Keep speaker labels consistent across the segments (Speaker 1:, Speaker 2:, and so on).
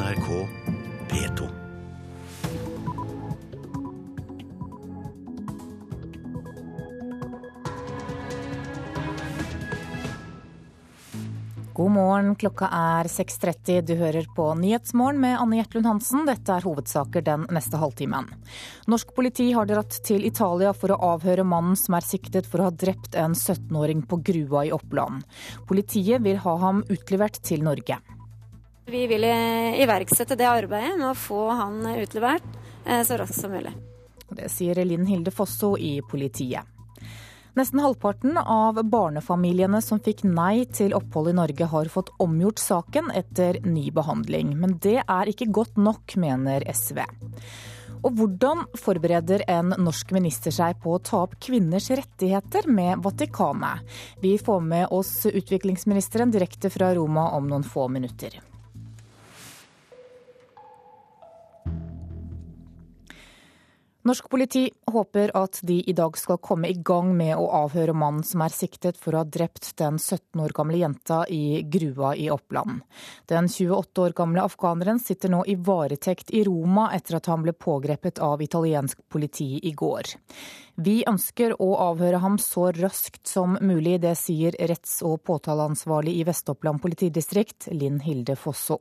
Speaker 1: NRK P2.
Speaker 2: God morgen, klokka er 6.30. Du hører på Nyhetsmorgen med Anne Gjertlund Hansen. Dette er hovedsaker den neste halvtimen. Norsk politi har dratt til Italia for å avhøre mannen som er siktet for å ha drept en 17-åring på Grua i Oppland. Politiet vil ha ham utlevert til Norge.
Speaker 3: Vi vil iverksette det arbeidet med å få han utlevert eh, så raskt som mulig.
Speaker 2: Det sier Linn Hilde Fosso i politiet. Nesten halvparten av barnefamiliene som fikk nei til opphold i Norge, har fått omgjort saken etter ny behandling. Men det er ikke godt nok, mener SV. Og hvordan forbereder en norsk minister seg på å ta opp kvinners rettigheter med Vatikanet? Vi får med oss utviklingsministeren direkte fra Roma om noen få minutter. Norsk politi håper at de i dag skal komme i gang med å avhøre mannen som er siktet for å ha drept den 17 år gamle jenta i Grua i Oppland. Den 28 år gamle afghaneren sitter nå i varetekt i Roma etter at han ble pågrepet av italiensk politi i går. Vi ønsker å avhøre ham så raskt som mulig, det sier retts- og påtaleansvarlig i Vest-Oppland politidistrikt, Linn Hilde Fosso.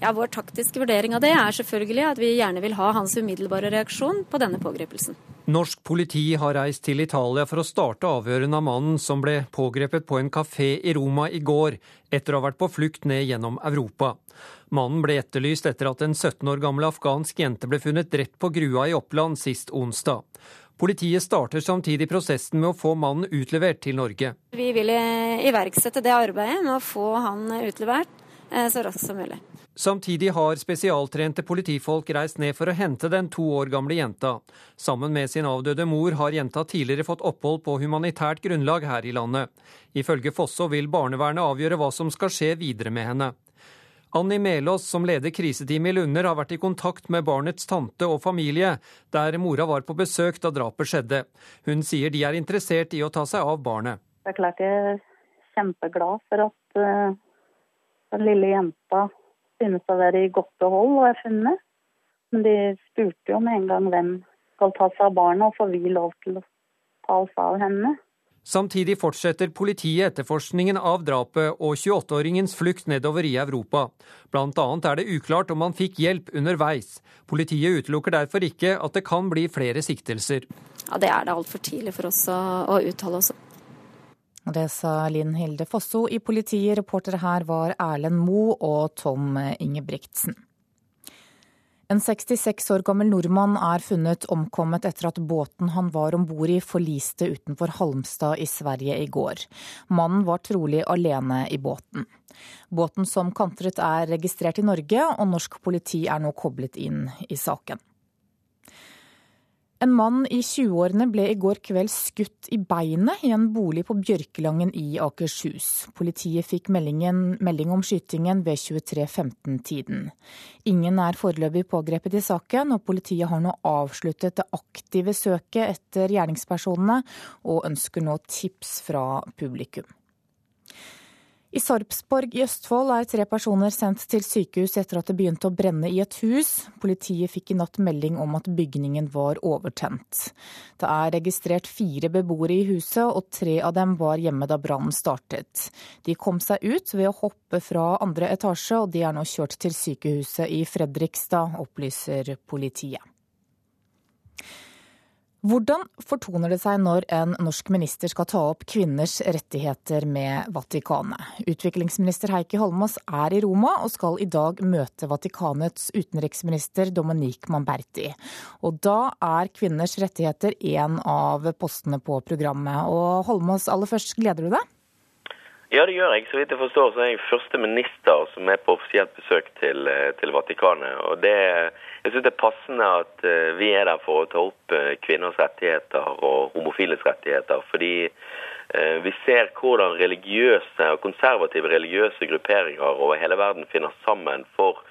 Speaker 3: Ja, Vår taktiske vurdering av det er selvfølgelig at vi gjerne vil ha hans umiddelbare reaksjon på denne pågripelsen.
Speaker 4: Norsk politi har reist til Italia for å starte avhørene av mannen som ble pågrepet på en kafé i Roma i går, etter å ha vært på flukt ned gjennom Europa. Mannen ble etterlyst etter at en 17 år gammel afghansk jente ble funnet drept på Grua i Oppland sist onsdag. Politiet starter samtidig prosessen med å få mannen utlevert til Norge.
Speaker 3: Vi vil iverksette det arbeidet med å få han utlevert eh, så raskt som mulig.
Speaker 4: Samtidig har spesialtrente politifolk reist ned for å hente den to år gamle jenta. Sammen med sin avdøde mor har jenta tidligere fått opphold på humanitært grunnlag her i landet. Ifølge Fosso vil barnevernet avgjøre hva som skal skje videre med henne. Anni Melås, som leder kriseteamet i Lunder, har vært i kontakt med barnets tante og familie, der mora var på besøk da drapet skjedde. Hun sier de er interessert i å ta seg av barnet.
Speaker 5: Det er klart jeg er kjempeglad for at den lille jenta synes å være i godt behold og er funnet. Men de spurte jo med en gang hvem skal ta seg av barna, og får vi lov til å ta oss av henne.
Speaker 4: Samtidig fortsetter politiet etterforskningen av drapet og 28-åringens flukt nedover i Europa. Blant annet er det uklart om han fikk hjelp underveis. Politiet utelukker derfor ikke at det kan bli flere siktelser.
Speaker 3: Ja, Det er det altfor tidlig for oss å, å uttale oss om.
Speaker 2: Det sa Linn Hilde Fosso i politiet. Reportere her var Erlend Moe og Tom Ingebrigtsen. En 66 år gammel nordmann er funnet omkommet etter at båten han var om bord i forliste utenfor Halmstad i Sverige i går. Mannen var trolig alene i båten. Båten som kantret er registrert i Norge, og norsk politi er nå koblet inn i saken. En mann i 20-årene ble i går kveld skutt i beinet i en bolig på Bjørkelangen i Akershus. Politiet fikk melding om skytingen ved 23.15-tiden. Ingen er foreløpig pågrepet i saken, og politiet har nå avsluttet det aktive søket etter gjerningspersonene, og ønsker nå tips fra publikum. I Sarpsborg i Østfold er tre personer sendt til sykehus etter at det begynte å brenne i et hus. Politiet fikk i natt melding om at bygningen var overtent. Det er registrert fire beboere i huset, og tre av dem var hjemme da brannen startet. De kom seg ut ved å hoppe fra andre etasje, og de er nå kjørt til sykehuset i Fredrikstad, opplyser politiet. Hvordan fortoner det seg når en norsk minister skal ta opp kvinners rettigheter med Vatikanet? Utviklingsminister Heikki Holmås er i Roma og skal i dag møte Vatikanets utenriksminister Dominique Mamberti. Og da er kvinners rettigheter en av postene på programmet. Og Holmås, aller først, gleder du deg?
Speaker 6: Ja, det gjør jeg. Så vidt jeg forstår, så er jeg første minister som er på offisielt besøk til, til Vatikanet. Og det jeg synes det er passende at uh, vi er der for å ta opp uh, kvinners rettigheter og homofiles rettigheter. Fordi uh, vi ser hvordan religiøse og konservative religiøse grupperinger over hele verden finner sammen for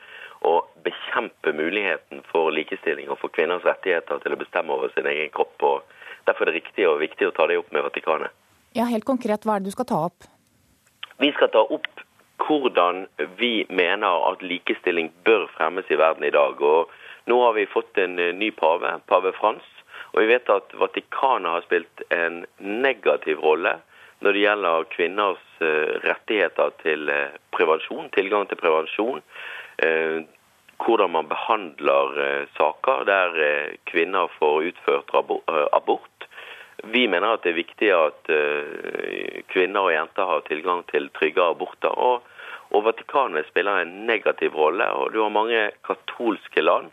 Speaker 6: å bekjempe muligheten for likestilling og for kvinners rettigheter til å bestemme over sin egen kropp. og Derfor er det riktig og viktig å ta det opp med Vatikanet.
Speaker 2: Ja, Helt konkret, hva er det du skal ta opp?
Speaker 6: Vi skal ta opp hvordan vi mener at likestilling bør fremmes i verden i dag. Og nå har vi fått en ny pave, pave Frans. Og vi vet at Vatikanet har spilt en negativ rolle når det gjelder kvinners rettigheter til prevensjon, tilgang til prevensjon. Hvordan man behandler saker der kvinner får utført abort. Vi mener at det er viktig at kvinner og jenter har tilgang til trygge aborter. Og, og Vatikanet spiller en negativ rolle. og Du har mange katolske land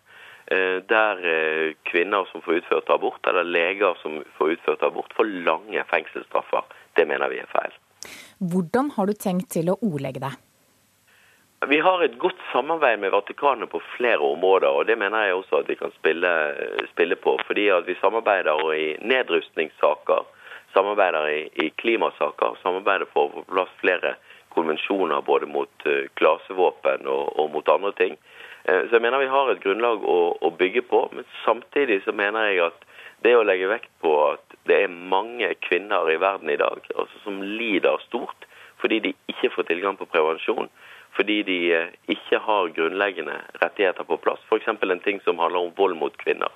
Speaker 6: der uh, kvinner som får utført abort, eller leger som får utført abort, får lange fengselsstraffer. Det mener vi er feil.
Speaker 2: Hvordan har du tenkt til å ordlegge deg?
Speaker 6: Vi har et godt samarbeid med Vatikanet på flere områder, og det mener jeg også at vi kan spille, spille på. Fordi at vi samarbeider i nedrustningssaker, samarbeider i, i klimasaker, samarbeider for å få på plass flere konvensjoner både mot uh, klasevåpen og, og, mot andre ting. Uh, så jeg mener vi har et grunnlag å, å, bygge på, men samtidig så mener jeg at det å legge vekt på at det er mange kvinner i verden i dag altså, som lider stort fordi de ikke får tilgang på prevensjon, fordi de eh, ikke har grunnleggende rettigheter på plass. F.eks. en ting som handler om vold mot kvinner.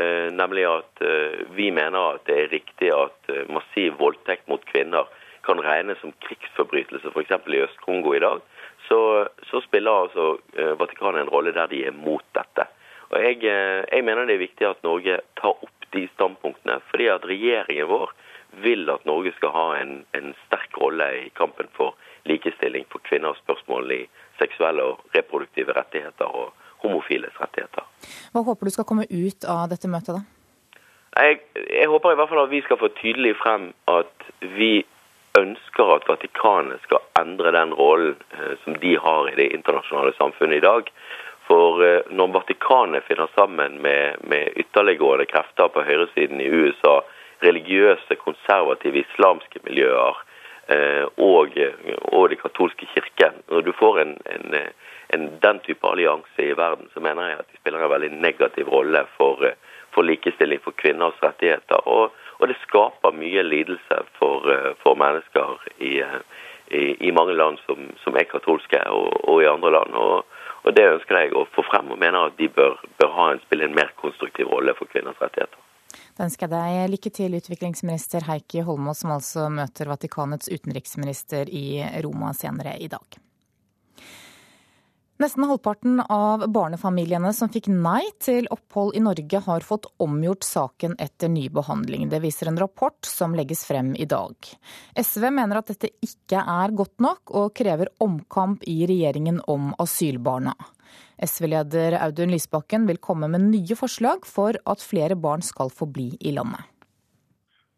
Speaker 6: Eh, nemlig at eh, vi mener at det er riktig at massiv voldtekt mot kvinner kan regnes som krigsforbrytelse, f.eks. i Øst-Kongo i dag. Så, så, spiller altså Vatikanet en rolle der de er mot dette. Og jeg, jeg mener det er viktig at Norge tar opp de standpunktene, fordi at regjeringen vår vil at Norge skal ha en, en sterk rolle i kampen for likestilling for kvinners spørsmål i seksuelle og reproduktive rettigheter og homofiles rettigheter.
Speaker 2: Hva håper du skal komme ut av dette møtet, da?
Speaker 6: Jeg, jeg håper i hvert fall at vi skal få tydelig frem at vi ønsker at Vatikanet skal endre den rollen eh, som de har i det internasjonale samfunnet i dag. For eh, når Vatikanet finner sammen med, med ytterliggående krefter på høyresiden i USA, religiøse, konservative islamske miljøer, Eh, og, og den katolske kirken. Når du får en, en, en, den type allianse i verden, så mener jeg at de spiller en veldig negativ rolle for, for likestilling for kvinners rettigheter. Og, og det skaper mye lidelse for, for mennesker i, i, i, mange land som, som er katolske, og, og, i andre land. Og, og Det ønsker jeg å få frem, og mener at de bør, bør ha en, spille en mer konstruktiv rolle for kvinners rettigheter.
Speaker 2: Da ønsker jeg deg lykke til, utviklingsminister Heikki Holmås, som altså møter Vatikanets utenriksminister i Roma senere i dag. Nesten halvparten av barnefamiliene som fikk nei til opphold i Norge, har fått omgjort saken etter ny behandling. Det viser en rapport som legges frem i dag. SV mener at dette ikke er godt nok, og krever omkamp i regjeringen om asylbarna. SV-leder Audun Lysbakken vil komme med nye forslag for at flere barn skal få bli i landet.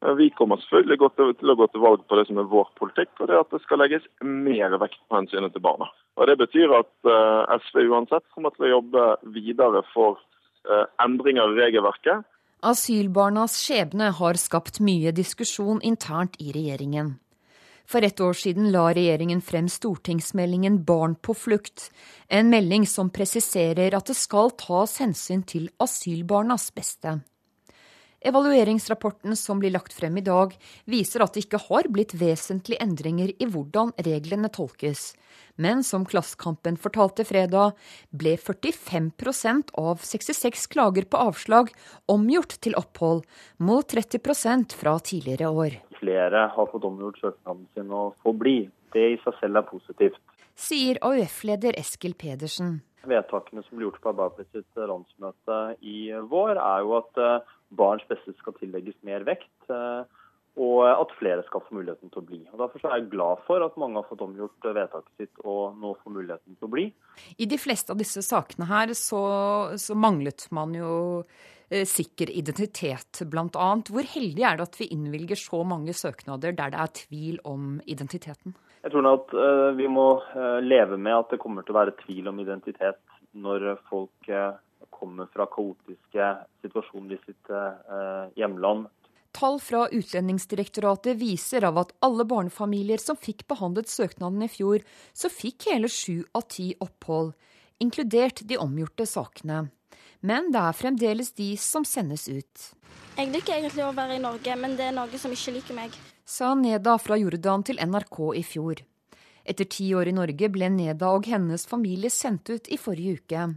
Speaker 7: Vi kommer selvfølgelig til å gå til valg på det som er vår politikk, og det er at det skal legges mer vekt på hensynet til barna. Og Det betyr at eh, SV uansett kommer til å jobbe videre for eh, endringer i regelverket.
Speaker 8: Asylbarnas skjebne har skapt mye diskusjon internt i regjeringen. For ett år siden la regjeringen frem stortingsmeldingen Barn på flukt, en melding som presiserer at det skal tas hensyn til asylbarnas beste. Evalueringsrapporten som blir lagt frem i dag, viser at det ikke har blitt vesentlige endringer i hvordan reglene tolkes. Men som Klassekampen fortalte fredag, ble 45% av 66 klager på avslag omgjort til opphold, mot 30% fra tidligere år
Speaker 9: flere har fått omgjort søknaden sin og får bli. Det i seg selv er positivt.
Speaker 8: Sier AUF-leder Eskil Pedersen.
Speaker 9: Vedtakene som ble gjort på Arbeiderpartiets landsmøte i vår, er jo at eh, barns beste skal tillegges mer vekt. Eh, og at flere skal få muligheten til å bli. Og Derfor er jeg glad for at mange har fått omgjort vedtaket sitt og nå får muligheten til å bli.
Speaker 8: I de fleste av disse sakene her så, så manglet man jo Eh, sikker identitet, bl.a. Hvor heldig er det at vi innvilger så mange søknader der det er tvil om identiteten?
Speaker 9: Jeg tror at vi må leve med at det kommer til å være tvil om identitet når folk kommer fra kaotiske situasjoner i sitt hjemland.
Speaker 8: Tall fra Utlendingsdirektoratet viser av at alle barnefamilier som fikk behandlet søknaden i fjor, så fikk hele sju av ti opphold, inkludert de omgjorte sakene. Men det er fremdeles de som sendes ut.
Speaker 10: Jeg liker egentlig å være i Norge, men det er Norge som ikke liker meg.
Speaker 8: Sa Neda fra Jordan til NRK i fjor. Etter ti år i Norge ble Neda og hennes familie sendt ut i forrige uke.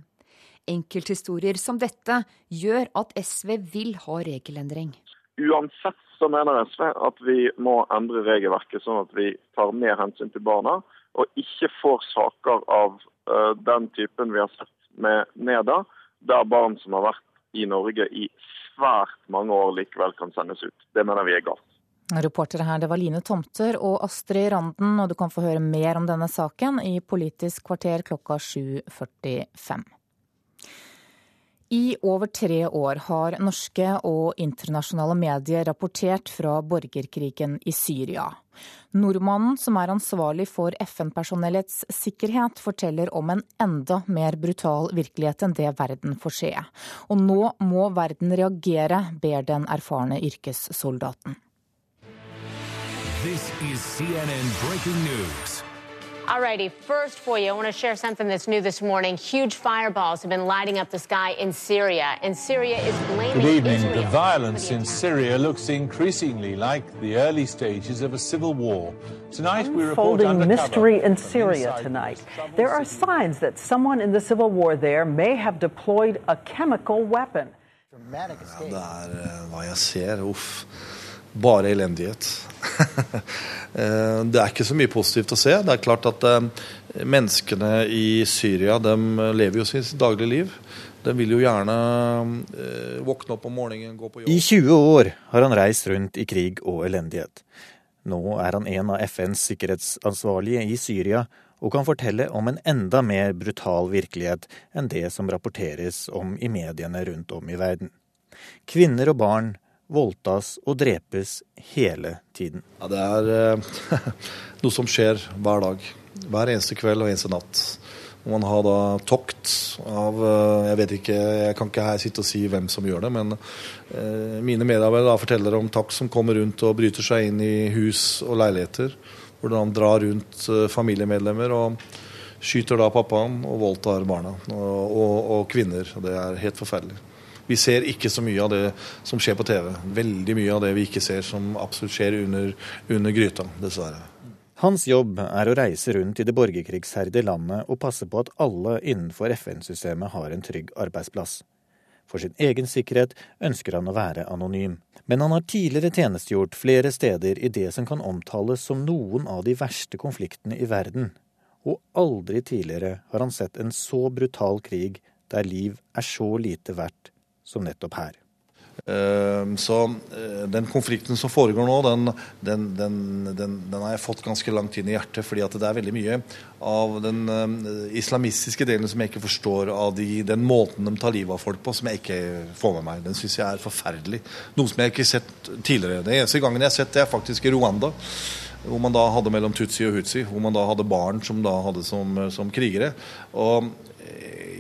Speaker 8: Enkelthistorier som dette gjør at SV vil ha regelendring.
Speaker 7: Uansett så mener SV at vi må endre regelverket sånn at vi tar mer hensyn til barna, og ikke får saker av uh, den typen vi har sett med Neda, der barn som har vært i Norge i svært mange år likevel kan sendes ut. Det mener vi er galt.
Speaker 2: Reportere her det var Line Tomter og Astrid Randen, og du kan få høre mer om denne saken i Politisk kvarter klokka 7.45. I over tre år har norske og internasjonale medier rapportert fra borgerkrigen i Syria. Nordmannen som er ansvarlig for FN-personellets sikkerhet, forteller om en enda mer brutal virkelighet enn det verden får se. Og nå må verden reagere, ber den erfarne yrkessoldaten.
Speaker 11: This is CNN breaking news.
Speaker 12: All righty, first for you, I want to share something that's new this morning. Huge fireballs have been lighting up the sky in Syria, and Syria is blaming
Speaker 13: Good evening.
Speaker 12: Israel
Speaker 13: The violence in Syria looks increasingly like the early stages of a civil war. Tonight we report
Speaker 14: Unfolding
Speaker 13: undercover
Speaker 14: mystery in Syria tonight. There are signs that someone in the civil war there may have deployed a chemical weapon.
Speaker 15: Ja, det eh. Bare elendighet. Eh, det er ikke så mye positivt å se. Det er klart at eh, menneskene i Syria de lever jo sitt daglige liv. De vil jo gjerne eh, våkne opp om morgenen, gå på jobb.
Speaker 16: I 20 år har han reist rundt i krig og elendighet. Nå er han en av FNs sikkerhetsansvarlige i Syria og kan fortelle om en enda mer brutal virkelighet enn det som rapporteres om i mediene rundt om i verden. Kvinner og barn voldtas og drepes hele tiden.
Speaker 15: Ja, det er eh, noe som skjer hver dag. Hver eneste kveld og eneste natt. Og man har da tokt av eh, Jeg vet ikke, jeg kan ikke her sitte og si hvem som gjør det, men eh, mine medarbeidere forteller om takk som kommer rundt og bryter seg inn i hus og leiligheter. Hvordan de drar rundt eh, familiemedlemmer og skyter da pappaen og voldtar barna og, og, og kvinner. Det er helt forferdelig. Vi ser ikke så mye av det som skjer på TV. Veldig mye av det vi ikke ser som absolutt skjer under, under gryta, dessverre.
Speaker 16: Hans jobb er å reise rundt i det borgerkrigsherde landet og passe på at alle innenfor FN-systemet har en trygg arbeidsplass. For sin egen sikkerhet ønsker han å være anonym. Men han har tidligere tjenestegjort flere steder i det som kan omtales som noen av de verste konfliktene i verden. Og aldri tidligere har han sett en så brutal krig der liv er så lite verdt som nettopp her.
Speaker 15: Ehm, så eh, den konflikten som foregår nå, den, den, den, den, har jeg fått ganske langt inn i hjertet. fordi at det er veldig mye av den eh, islamistiske delen som jeg ikke forstår av de, den måten de tar livet av folk på, som jeg ikke får med meg. Den syns jeg er forferdelig. Noe som jeg ikke har sett tidligere. Den eneste gangen jeg har sett det, er faktisk i Rwanda. Hvor man da hadde mellom Tutsi og Hutsi. Hvor man da hadde barn som da hadde som, som krigere. Og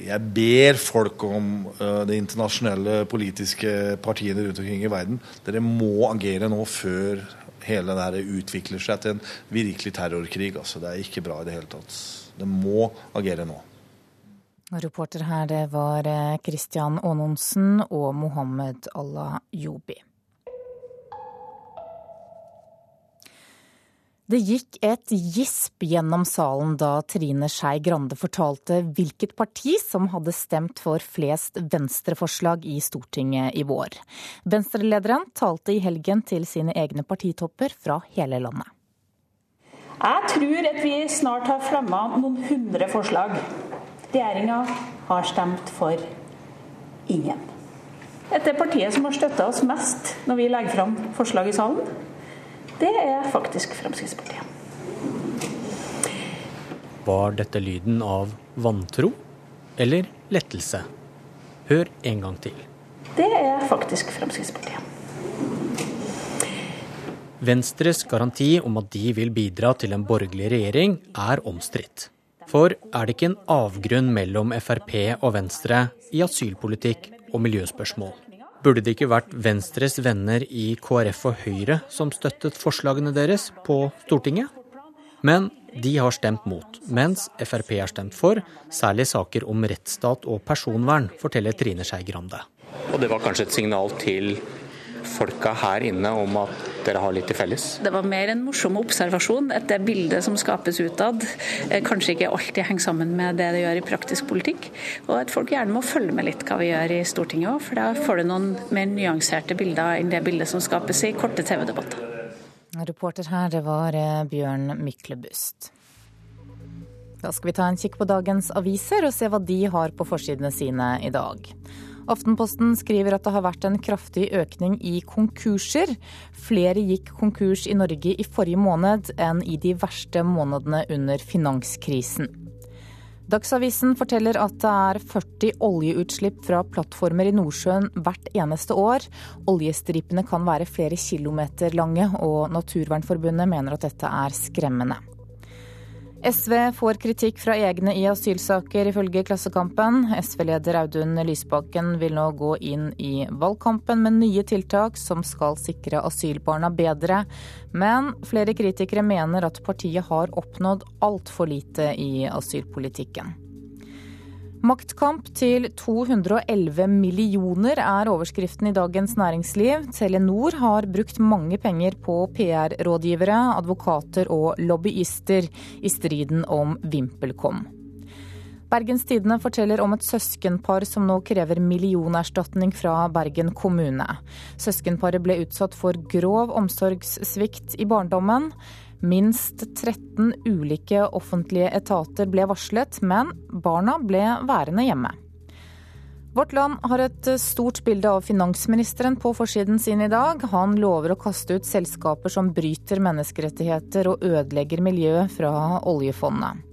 Speaker 15: jeg ber folk om uh, de internasjonale politiske partiene rundt omkring i verden. Dere må agere nå før hele det utvikler seg til en virkelig terrorkrig. Altså, det er ikke bra i det hele tatt. Det må agere nå.
Speaker 2: Reporter her det var eh, Christian Aanonsen og Mohammed Allah Jobi. Det gikk et gisp gjennom salen da Trine Skei Grande fortalte hvilket parti som hadde stemt for flest venstreforslag i Stortinget i vår. Venstrelederen talte i helgen til sine egne partitopper fra hele landet.
Speaker 17: Jeg tror at vi snart har fremma noen hundre forslag. Regjeringa har stemt for ingen. Dette er partiet som har støtta oss mest når vi legger fram forslag i salen det er faktisk Fremskrittspartiet.
Speaker 18: Var dette lyden av vantro eller lettelse? Hør en gang til.
Speaker 17: Det er faktisk Fremskrittspartiet.
Speaker 18: Venstres garanti om at de vil bidra til en borgerlig regjering, er omstridt. For er det ikke en avgrunn mellom Frp og Venstre i asylpolitikk og miljøspørsmål? Burde det ikke vært Venstres venner i KrF og Høyre som støttet forslagene deres på Stortinget? Men de har stemt mot, mens Frp har stemt for, særlig saker om rettsstat og personvern, forteller Trine Skei Grande.
Speaker 19: Og det var kanskje et signal til folka her inne om at dere har litt til felles?
Speaker 17: Det var mer en morsom observasjon. At det bildet som skapes utad, eh, kanskje ikke alltid henger sammen med det det gjør i praktisk politikk. Og at folk gjerne må følge med litt hva vi gjør i Stortinget òg, for da får du noen mer nyanserte bilder enn det bildet som skapes i korte TV-debatter.
Speaker 2: Reporter her, det var eh, Bjørn Myklebust. Da skal vi ta en kikk på dagens aviser og se hva de har på forsidene sine i dag. Aftenposten skriver at det har vært en kraftig økning i konkurser. Flere gikk konkurs i Norge i forrige måned enn i de verste månedene under finanskrisen. Dagsavisen forteller at det er 40 oljeutslipp fra plattformer i Nordsjøen hvert eneste år. Oljestripene kan være flere kilometer lange, og Naturvernforbundet mener at dette er skremmende. SV får kritikk fra egne i asylsaker, ifølge Klassekampen. SV-leder Audun Lysbakken vil nå gå inn i valgkampen med nye tiltak som skal sikre asylbarna bedre. Men flere kritikere mener at partiet har oppnådd altfor lite i asylpolitikken. Maktkamp til 211 millioner er overskriften i Dagens Næringsliv. Telenor har brukt mange penger på PR-rådgivere, advokater og lobbyister i striden om VimpelCom. Bergens Tidende forteller om et søskenpar som nå krever millionerstatning fra Bergen kommune. Søskenparet ble utsatt for grov omsorgssvikt i barndommen. Minst 13 ulike offentlige etater ble varslet, men barna ble værende hjemme. Vårt Land har et stort bilde av finansministeren på forsiden sin i dag. Han lover å kaste ut selskaper som bryter menneskerettigheter og ødelegger miljøet fra oljefondet.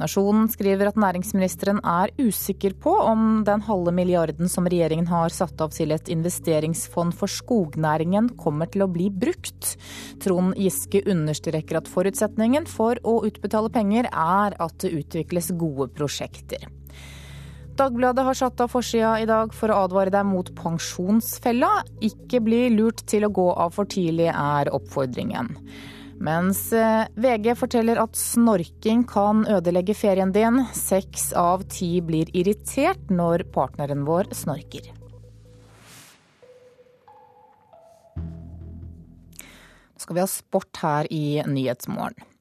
Speaker 2: Nasjonen skriver at næringsministeren er usikker på om den halve milliarden som regjeringen har satt av til et investeringsfond for skognæringen kommer til å bli brukt. Trond Giske understreker at forutsetningen for å utbetale penger er at det utvikles gode prosjekter. Dagbladet har satt av forsida i dag for å advare deg mot pensjonsfella. Ikke bli lurt til å gå av for tidlig, er oppfordringen. Mens eh, VG forteller at snorking kan ødelegge ferien din. Seks av ti blir irritert når partneren vår snorker. Nå skal vi ha sport her i Nyhetsmorgen.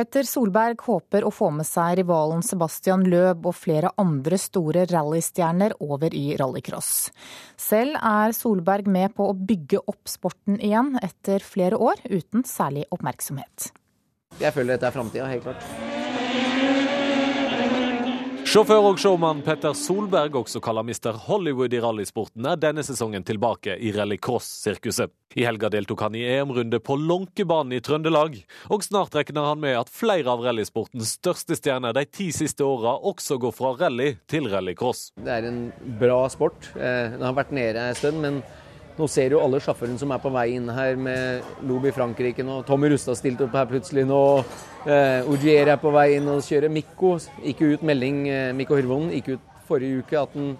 Speaker 2: Petter Solberg håper å få med seg rivalen Sebastian Løb og flere andre store rallystjerner over i rallycross. Selv er Solberg med på å bygge opp sporten igjen etter flere år uten særlig oppmerksomhet.
Speaker 20: Jeg føler dette er framtida, helt klart.
Speaker 21: Sjåfør og showmann Petter Solberg, også kalt Mr. Hollywood i rallysporten, er denne sesongen tilbake i rallycross-sirkuset. I helga deltok han i EM-runde på Lånkebanen i Trøndelag, og snart regner han med at flere av rallysportens største stjerner de ti siste åra også går fra rally til rallycross.
Speaker 20: Det er en bra sport. Eh, Den har vært nede en stund, men nå ser jo alle sjåførene som er på vei inn her med Lob i Frankrike nå. Tommy Rustad stilte opp her plutselig nå. Eh, Ogier er på vei inn og kjører. Mikko gikk ut melding, eh, Mikko Hyrvonen gikk ut forrige uke at han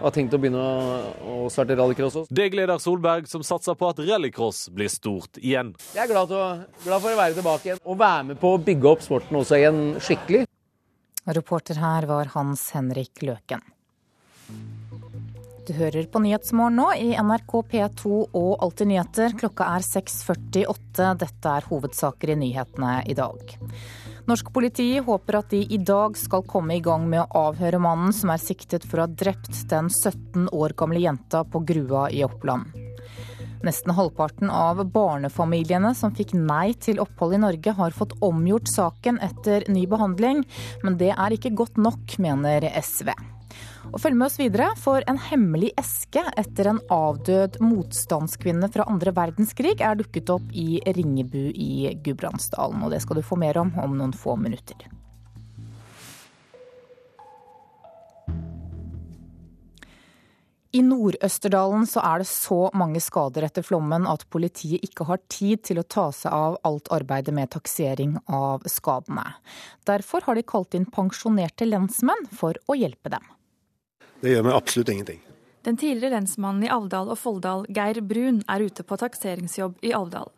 Speaker 20: har tenkt å begynne å, å starte rallycross også.
Speaker 21: Det gleder Solberg, som satser på at rallycross blir stort igjen.
Speaker 20: Jeg er glad, til å, glad for å være tilbake igjen og være med på å bygge opp sporten også igjen skikkelig.
Speaker 2: Reporter her var Hans Henrik Løken. Du hører på Nyhetsmorgen nå i NRK P2 og Alltid nyheter. Klokka er 6.48. Dette er hovedsaker i nyhetene i dag. Norsk politi håper at de i dag skal komme i gang med å avhøre mannen som er siktet for å ha drept den 17 år gamle jenta på Grua i Oppland. Nesten halvparten av barnefamiliene som fikk nei til opphold i Norge, har fått omgjort saken etter ny behandling, men det er ikke godt nok, mener SV. Og følg med oss videre, for en hemmelig eske etter en avdød motstandskvinne fra andre verdenskrig er dukket opp i Ringebu i Gudbrandsdalen. Og det skal du få mer om om noen få minutter. I Nord-Østerdalen så er det så mange skader etter flommen at politiet ikke har tid til å ta seg av alt arbeidet med taksering av skadene. Derfor har de kalt inn pensjonerte lensmenn for å hjelpe dem.
Speaker 22: Det gjør meg absolutt ingenting.
Speaker 23: Den tidligere lensmannen i Alvdal og Folldal, Geir Brun, er ute på takseringsjobb i Alvdal.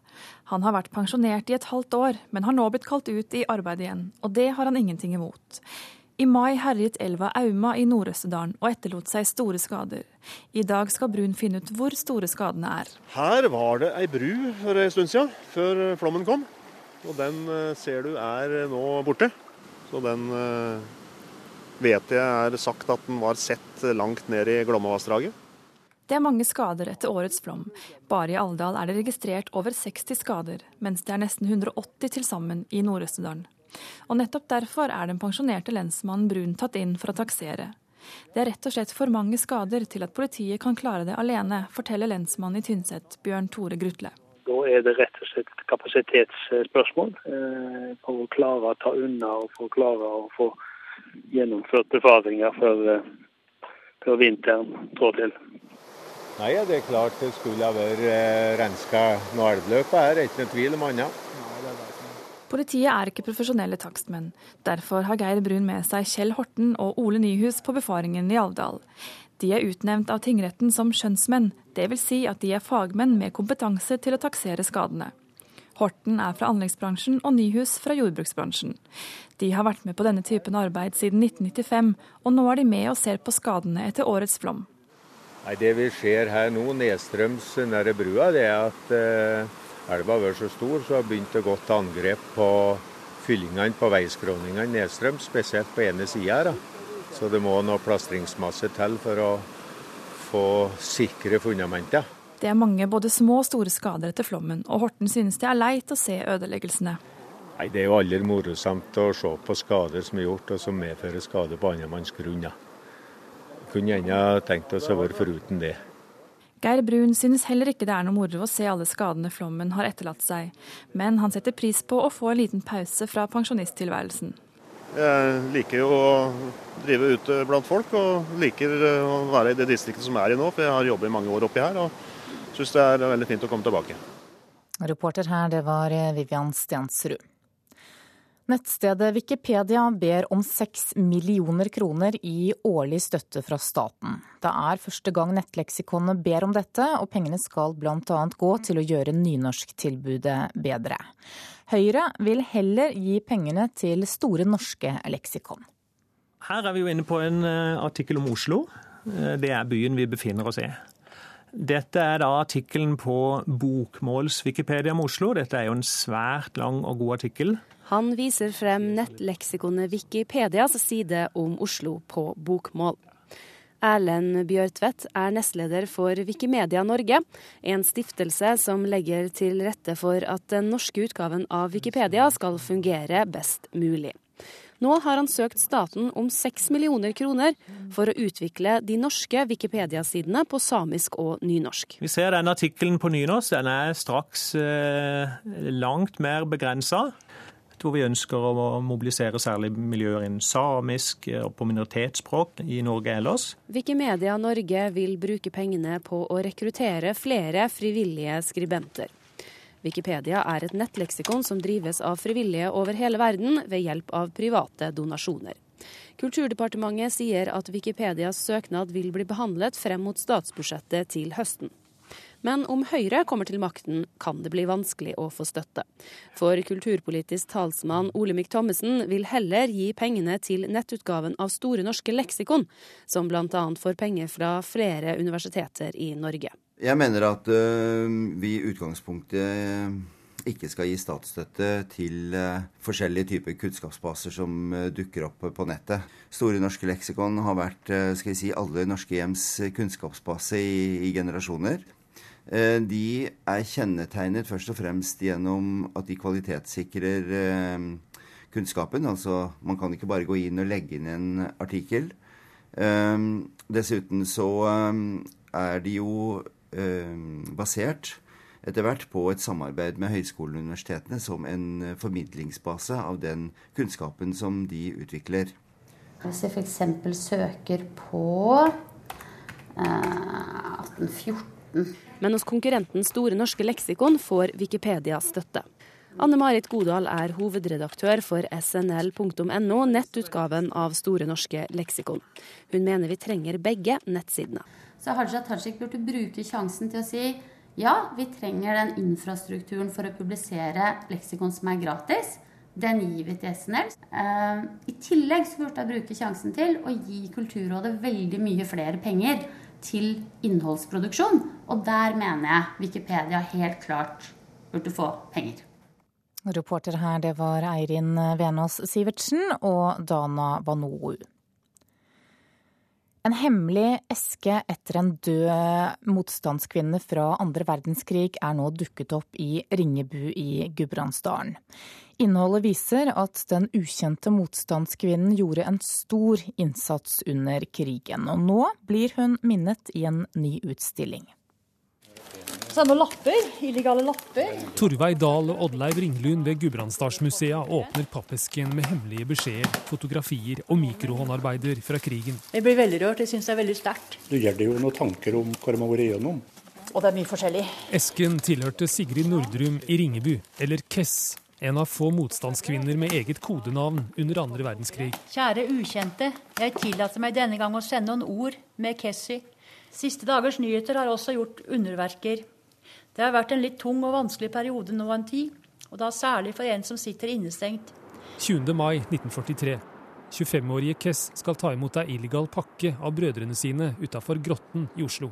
Speaker 23: Han har vært pensjonert i et halvt år, men har nå blitt kalt ut i arbeid igjen, og det har han ingenting imot. I mai herjet elva Auma i Nord-Østerdalen og etterlot seg store skader. I dag skal Brun finne ut hvor store skadene er.
Speaker 22: Her var det ei bru for en stund siden, før flommen kom. Og den eh, ser du er nå borte. Så den eh, vet jeg er sagt at den var sett langt ned i Glomma-vassdraget.
Speaker 23: Det er mange skader etter årets flom. Bare i Alvdal er det registrert over 60 skader, mens det er nesten 180 til sammen i Nord-Østerdalen. Og nettopp derfor er den pensjonerte lensmannen Brun tatt inn for å taksere. Det er rett og slett for mange skader til at politiet kan klare det alene, forteller lensmannen i Tynset, Bjørn Tore Grutle.
Speaker 24: Da er det rett og slett et kapasitetsspørsmål eh, for å klare å ta unna og for å klare å få gjennomført befaringer før, eh, før vinteren trår til.
Speaker 22: Nei, det er klart det skulle ha vært eh, renska noe elvløp her, er ikke noe tvil om annet.
Speaker 23: Politiet er ikke profesjonelle takstmenn. Derfor har Geir Brun med seg Kjell Horten og Ole Nyhus på befaringen i Alvdal. De er utnevnt av tingretten som skjønnsmenn, dvs. Si at de er fagmenn med kompetanse til å taksere skadene. Horten er fra anleggsbransjen og Nyhus fra jordbruksbransjen. De har vært med på denne typen arbeid siden 1995, og nå er de med og ser på skadene etter årets flom.
Speaker 22: Nei, Det vi ser her nå, nedstrøms nære brua, det er at eh, elva har vært så stor, så har begynt å gå til angrep på fyllingene på veiskråningene nedstrøms, spesielt på ene sida. Så det må noe plastringsmasse til for å få sikre fundamenter.
Speaker 23: Det er mange både små og store skader etter flommen, og Horten synes det er leit å se ødeleggelsene.
Speaker 22: Nei, Det er jo aldri morsomt å se på skader som er gjort, og som medfører skade på andre manns grunn. Kunne gjerne tenkt oss å være foruten det.
Speaker 23: Geir Brun synes heller ikke det er noe moro å se alle skadene flommen har etterlatt seg, men han setter pris på å få en liten pause fra pensjonisttilværelsen.
Speaker 22: Jeg liker jo å drive ute blant folk, og liker å være i det distriktet som er i nå, for jeg har jobbet i mange år oppi her, og syns det er veldig fint å komme tilbake.
Speaker 2: Reporter her, det var Vivian Stensrud. Nettstedet Wikipedia ber om seks millioner kroner i årlig støtte fra staten. Det er første gang nettleksikonet ber om dette, og pengene skal bl.a. gå til å gjøre nynorsktilbudet bedre. Høyre vil heller gi pengene til Store norske leksikon.
Speaker 25: Her er vi jo inne på en eh, artikkel om Oslo. Eh, det er byen vi befinner oss i. Dette er da artikkelen på Bokmåls-Wikipedia om Oslo. Dette er jo en svært lang og god artikkel.
Speaker 26: Han viser frem nettleksikonet Wikipedias side om Oslo på bokmål. Erlend Bjørtvedt er nestleder for Wikimedia Norge, en stiftelse som legger til rette for at den norske utgaven av Wikipedia skal fungere best mulig. Nå har han søkt staten om seks millioner kroner for å utvikle de norske Wikipedia-sidene på samisk og nynorsk.
Speaker 25: Vi ser den artikkelen på nynorsk. Den er straks eh, langt mer begrensa hvor vi ønsker å mobilisere særlig miljøer innen samisk og på minoritetsspråk i Norge ellers.
Speaker 26: Wikimedia Norge vil bruke pengene på å rekruttere flere frivillige skribenter. Wikipedia er et nettleksikon som drives av frivillige over hele verden ved hjelp av private donasjoner. Kulturdepartementet sier at Wikipedias søknad vil bli behandlet frem mot statsbudsjettet til høsten. Men om Høyre kommer til makten, kan det bli vanskelig å få støtte. For kulturpolitisk talsmann Olemic Thommessen vil heller gi pengene til nettutgaven av Store norske leksikon, som bl.a. får penger fra flere universiteter i Norge.
Speaker 27: Jeg mener at uh, vi i utgangspunktet ikke skal gi statsstøtte til uh, forskjellige typer kunnskapsbaser som uh, dukker opp på nettet. Store norske leksikon har vært skal jeg si, alle norske hjems kunnskapsbase i, i generasjoner. Eh, de er kjennetegnet først og fremst gjennom at de kvalitetssikrer eh, kunnskapen. Altså man kan ikke bare gå inn og legge inn en artikkel. Eh, dessuten så er de jo basert etter hvert på et samarbeid med høyskolene og universitetene som en formidlingsbase av den kunnskapen som de utvikler.
Speaker 28: Hvis jeg f.eks. søker på 1814
Speaker 26: men hos konkurrenten Store norske leksikon får Wikipedia støtte. Anne Marit Godal er hovedredaktør for snl.no, nettutgaven av Store norske leksikon. Hun mener vi trenger begge nettsidene.
Speaker 28: Så Haja Tajik burde bruke sjansen til å si ja, vi trenger den infrastrukturen for å publisere leksikon som er gratis, Den gir vi til SNL. Uh, I tillegg så burde jeg bruke sjansen til å gi Kulturrådet veldig mye flere penger til innholdsproduksjon. Og der mener jeg Wikipedia helt klart burde få penger.
Speaker 2: Reporter her, det var Eirin Venås Sivertsen og Dana Vanoo. En hemmelig eske etter en død motstandskvinne fra andre verdenskrig er nå dukket opp i Ringebu i Gudbrandsdalen. Innholdet viser at den ukjente motstandskvinnen gjorde en stor innsats under krigen, og nå blir hun minnet i en ny utstilling.
Speaker 29: Så er det noen lapper, illegale lapper.
Speaker 30: Torveig Dahl og Oddleiv Ringlund ved Gudbrandsdalsmuseet åpner pappesken med hemmelige beskjeder, fotografier og mikrohåndarbeider fra krigen.
Speaker 29: Jeg blir veldig rørt. Jeg syns det er veldig sterkt.
Speaker 31: Det gjelder jo noen tanker om hva de har vært igjennom.
Speaker 29: Og det er mye forskjellig.
Speaker 30: Esken tilhørte Sigrid Nordrum i Ringebu, eller Kess. En av få motstandskvinner med eget kodenavn under andre verdenskrig.
Speaker 29: Kjære ukjente. Jeg tillater meg denne gang å sende noen ord med Kessy. Siste dagers nyheter har også gjort underverker. Det har vært en litt tung og vanskelig periode nå en tid, og da særlig for en som sitter innestengt.
Speaker 30: 20. mai 1943. 25-årige Kess skal ta imot ei illegal pakke av brødrene sine utafor Grotten i Oslo.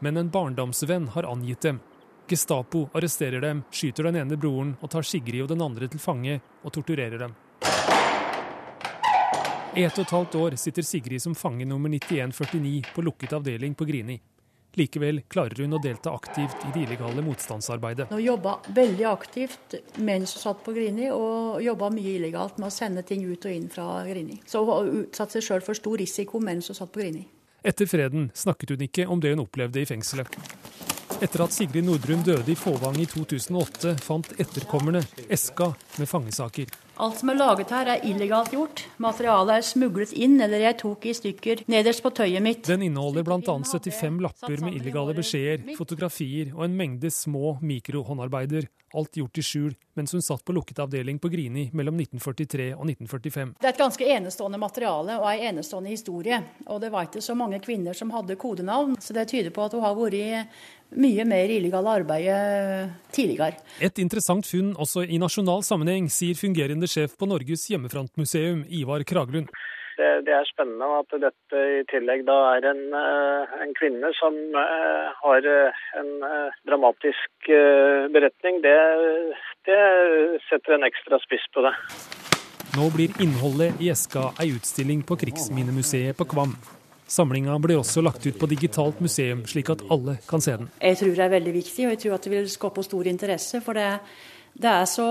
Speaker 30: Men en barndomsvenn har angitt dem. Gestapo arresterer dem, skyter den ene broren og tar Sigrid og den andre til fange og torturerer dem. I ett og et halvt år sitter Sigrid som fange nummer 9149 på lukket avdeling på Grini. Likevel klarer hun å delta aktivt i det illegale motstandsarbeidet.
Speaker 29: Hun jobba veldig aktivt mens hun satt på Grini, og jobba mye illegalt med å sende ting ut og inn fra Grini. Så hun utsatte seg sjøl for stor risiko mens hun satt på Grini.
Speaker 30: Etter freden snakket hun ikke om det hun opplevde i fengselet. Etter at Sigrid Nordrum døde i Fåvang i 2008, fant etterkommerne eska med fangesaker.
Speaker 29: Alt som er laget her, er illegalt gjort. Materialet er smuglet inn, eller jeg tok i stykker nederst på tøyet mitt.
Speaker 30: Den inneholder bl.a. 75 lapper med illegale beskjeder, fotografier og en mengde små mikrohåndarbeider. Alt gjort i skjul mens hun satt på lukket avdeling på Grini mellom 1943 og 1945.
Speaker 29: Det er et ganske enestående materiale og ei enestående historie. Og det var ikke så mange kvinner som hadde kodenavn, så det tyder på at hun har vært mye mer illegale arbeidet tidligere.
Speaker 30: Et interessant funn også i nasjonal sammenheng, sier fungerende sjef på Norges hjemmefrontmuseum, Ivar Kraglund.
Speaker 32: Det, det, er spennende at dette i tillegg da er en, eh, en kvinne som uh, har eh, en dramatisk beretning. Det, det setter en ekstra spiss på det.
Speaker 30: Nå blir innholdet i eska ei utstilling på Krigsminnemuseet på Kvam. Samlinga blir også lagt ut på digitalt museum, slik at alle kan se den.
Speaker 29: Jeg tror det er veldig viktig, og jeg tror at det vil skape stor interesse. For det, det er så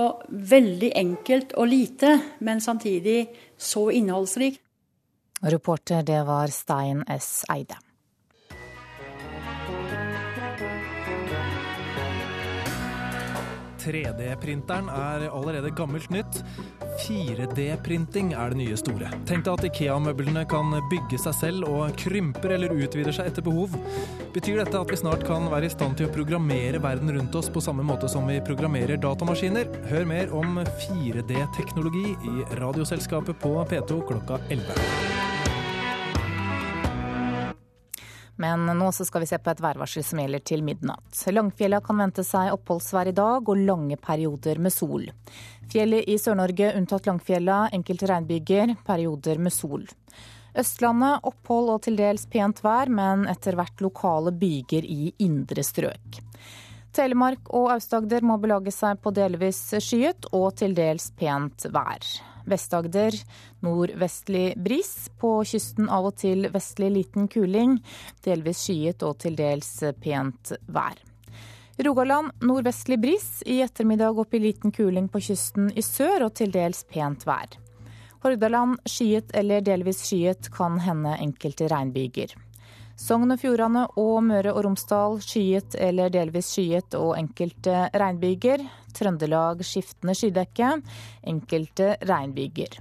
Speaker 29: veldig enkelt og lite, men samtidig så innholdsrikt.
Speaker 2: Reporter det var Stein S. Eide.
Speaker 33: 3D-printeren er allerede gammelt nytt. 4D-printing er det nye store. Tenk deg at Ikea-møblene kan bygge seg selv og krymper eller utvider seg etter behov. Betyr dette at vi snart kan være i stand til å programmere verden rundt oss på samme måte som vi programmerer datamaskiner? Hør mer om 4D-teknologi i Radioselskapet på P2 klokka 11.
Speaker 2: Men nå skal vi se på et værvarsel som gjelder til midnatt. Langfjella kan vente seg oppholdsvær i dag og lange perioder med sol. Fjellet i Sør-Norge unntatt Langfjella, enkelte regnbyger, perioder med sol. Østlandet opphold og til dels pent vær, men etter hvert lokale byger i indre strøk. Telemark og Aust-Agder må belage seg på delvis skyet og til dels pent vær. Vest-Agder nordvestlig bris. På kysten av og til vestlig liten kuling. Delvis skyet og til dels pent vær. Rogaland nordvestlig bris. I ettermiddag opp i liten kuling på kysten i sør og til dels pent vær. Hordaland skyet eller delvis skyet, kan hende enkelte regnbyger. Sogn og Fjordane og Møre og Romsdal skyet eller delvis skyet og enkelte regnbyger. Trøndelag skiftende skydekke, enkelte regnbyger.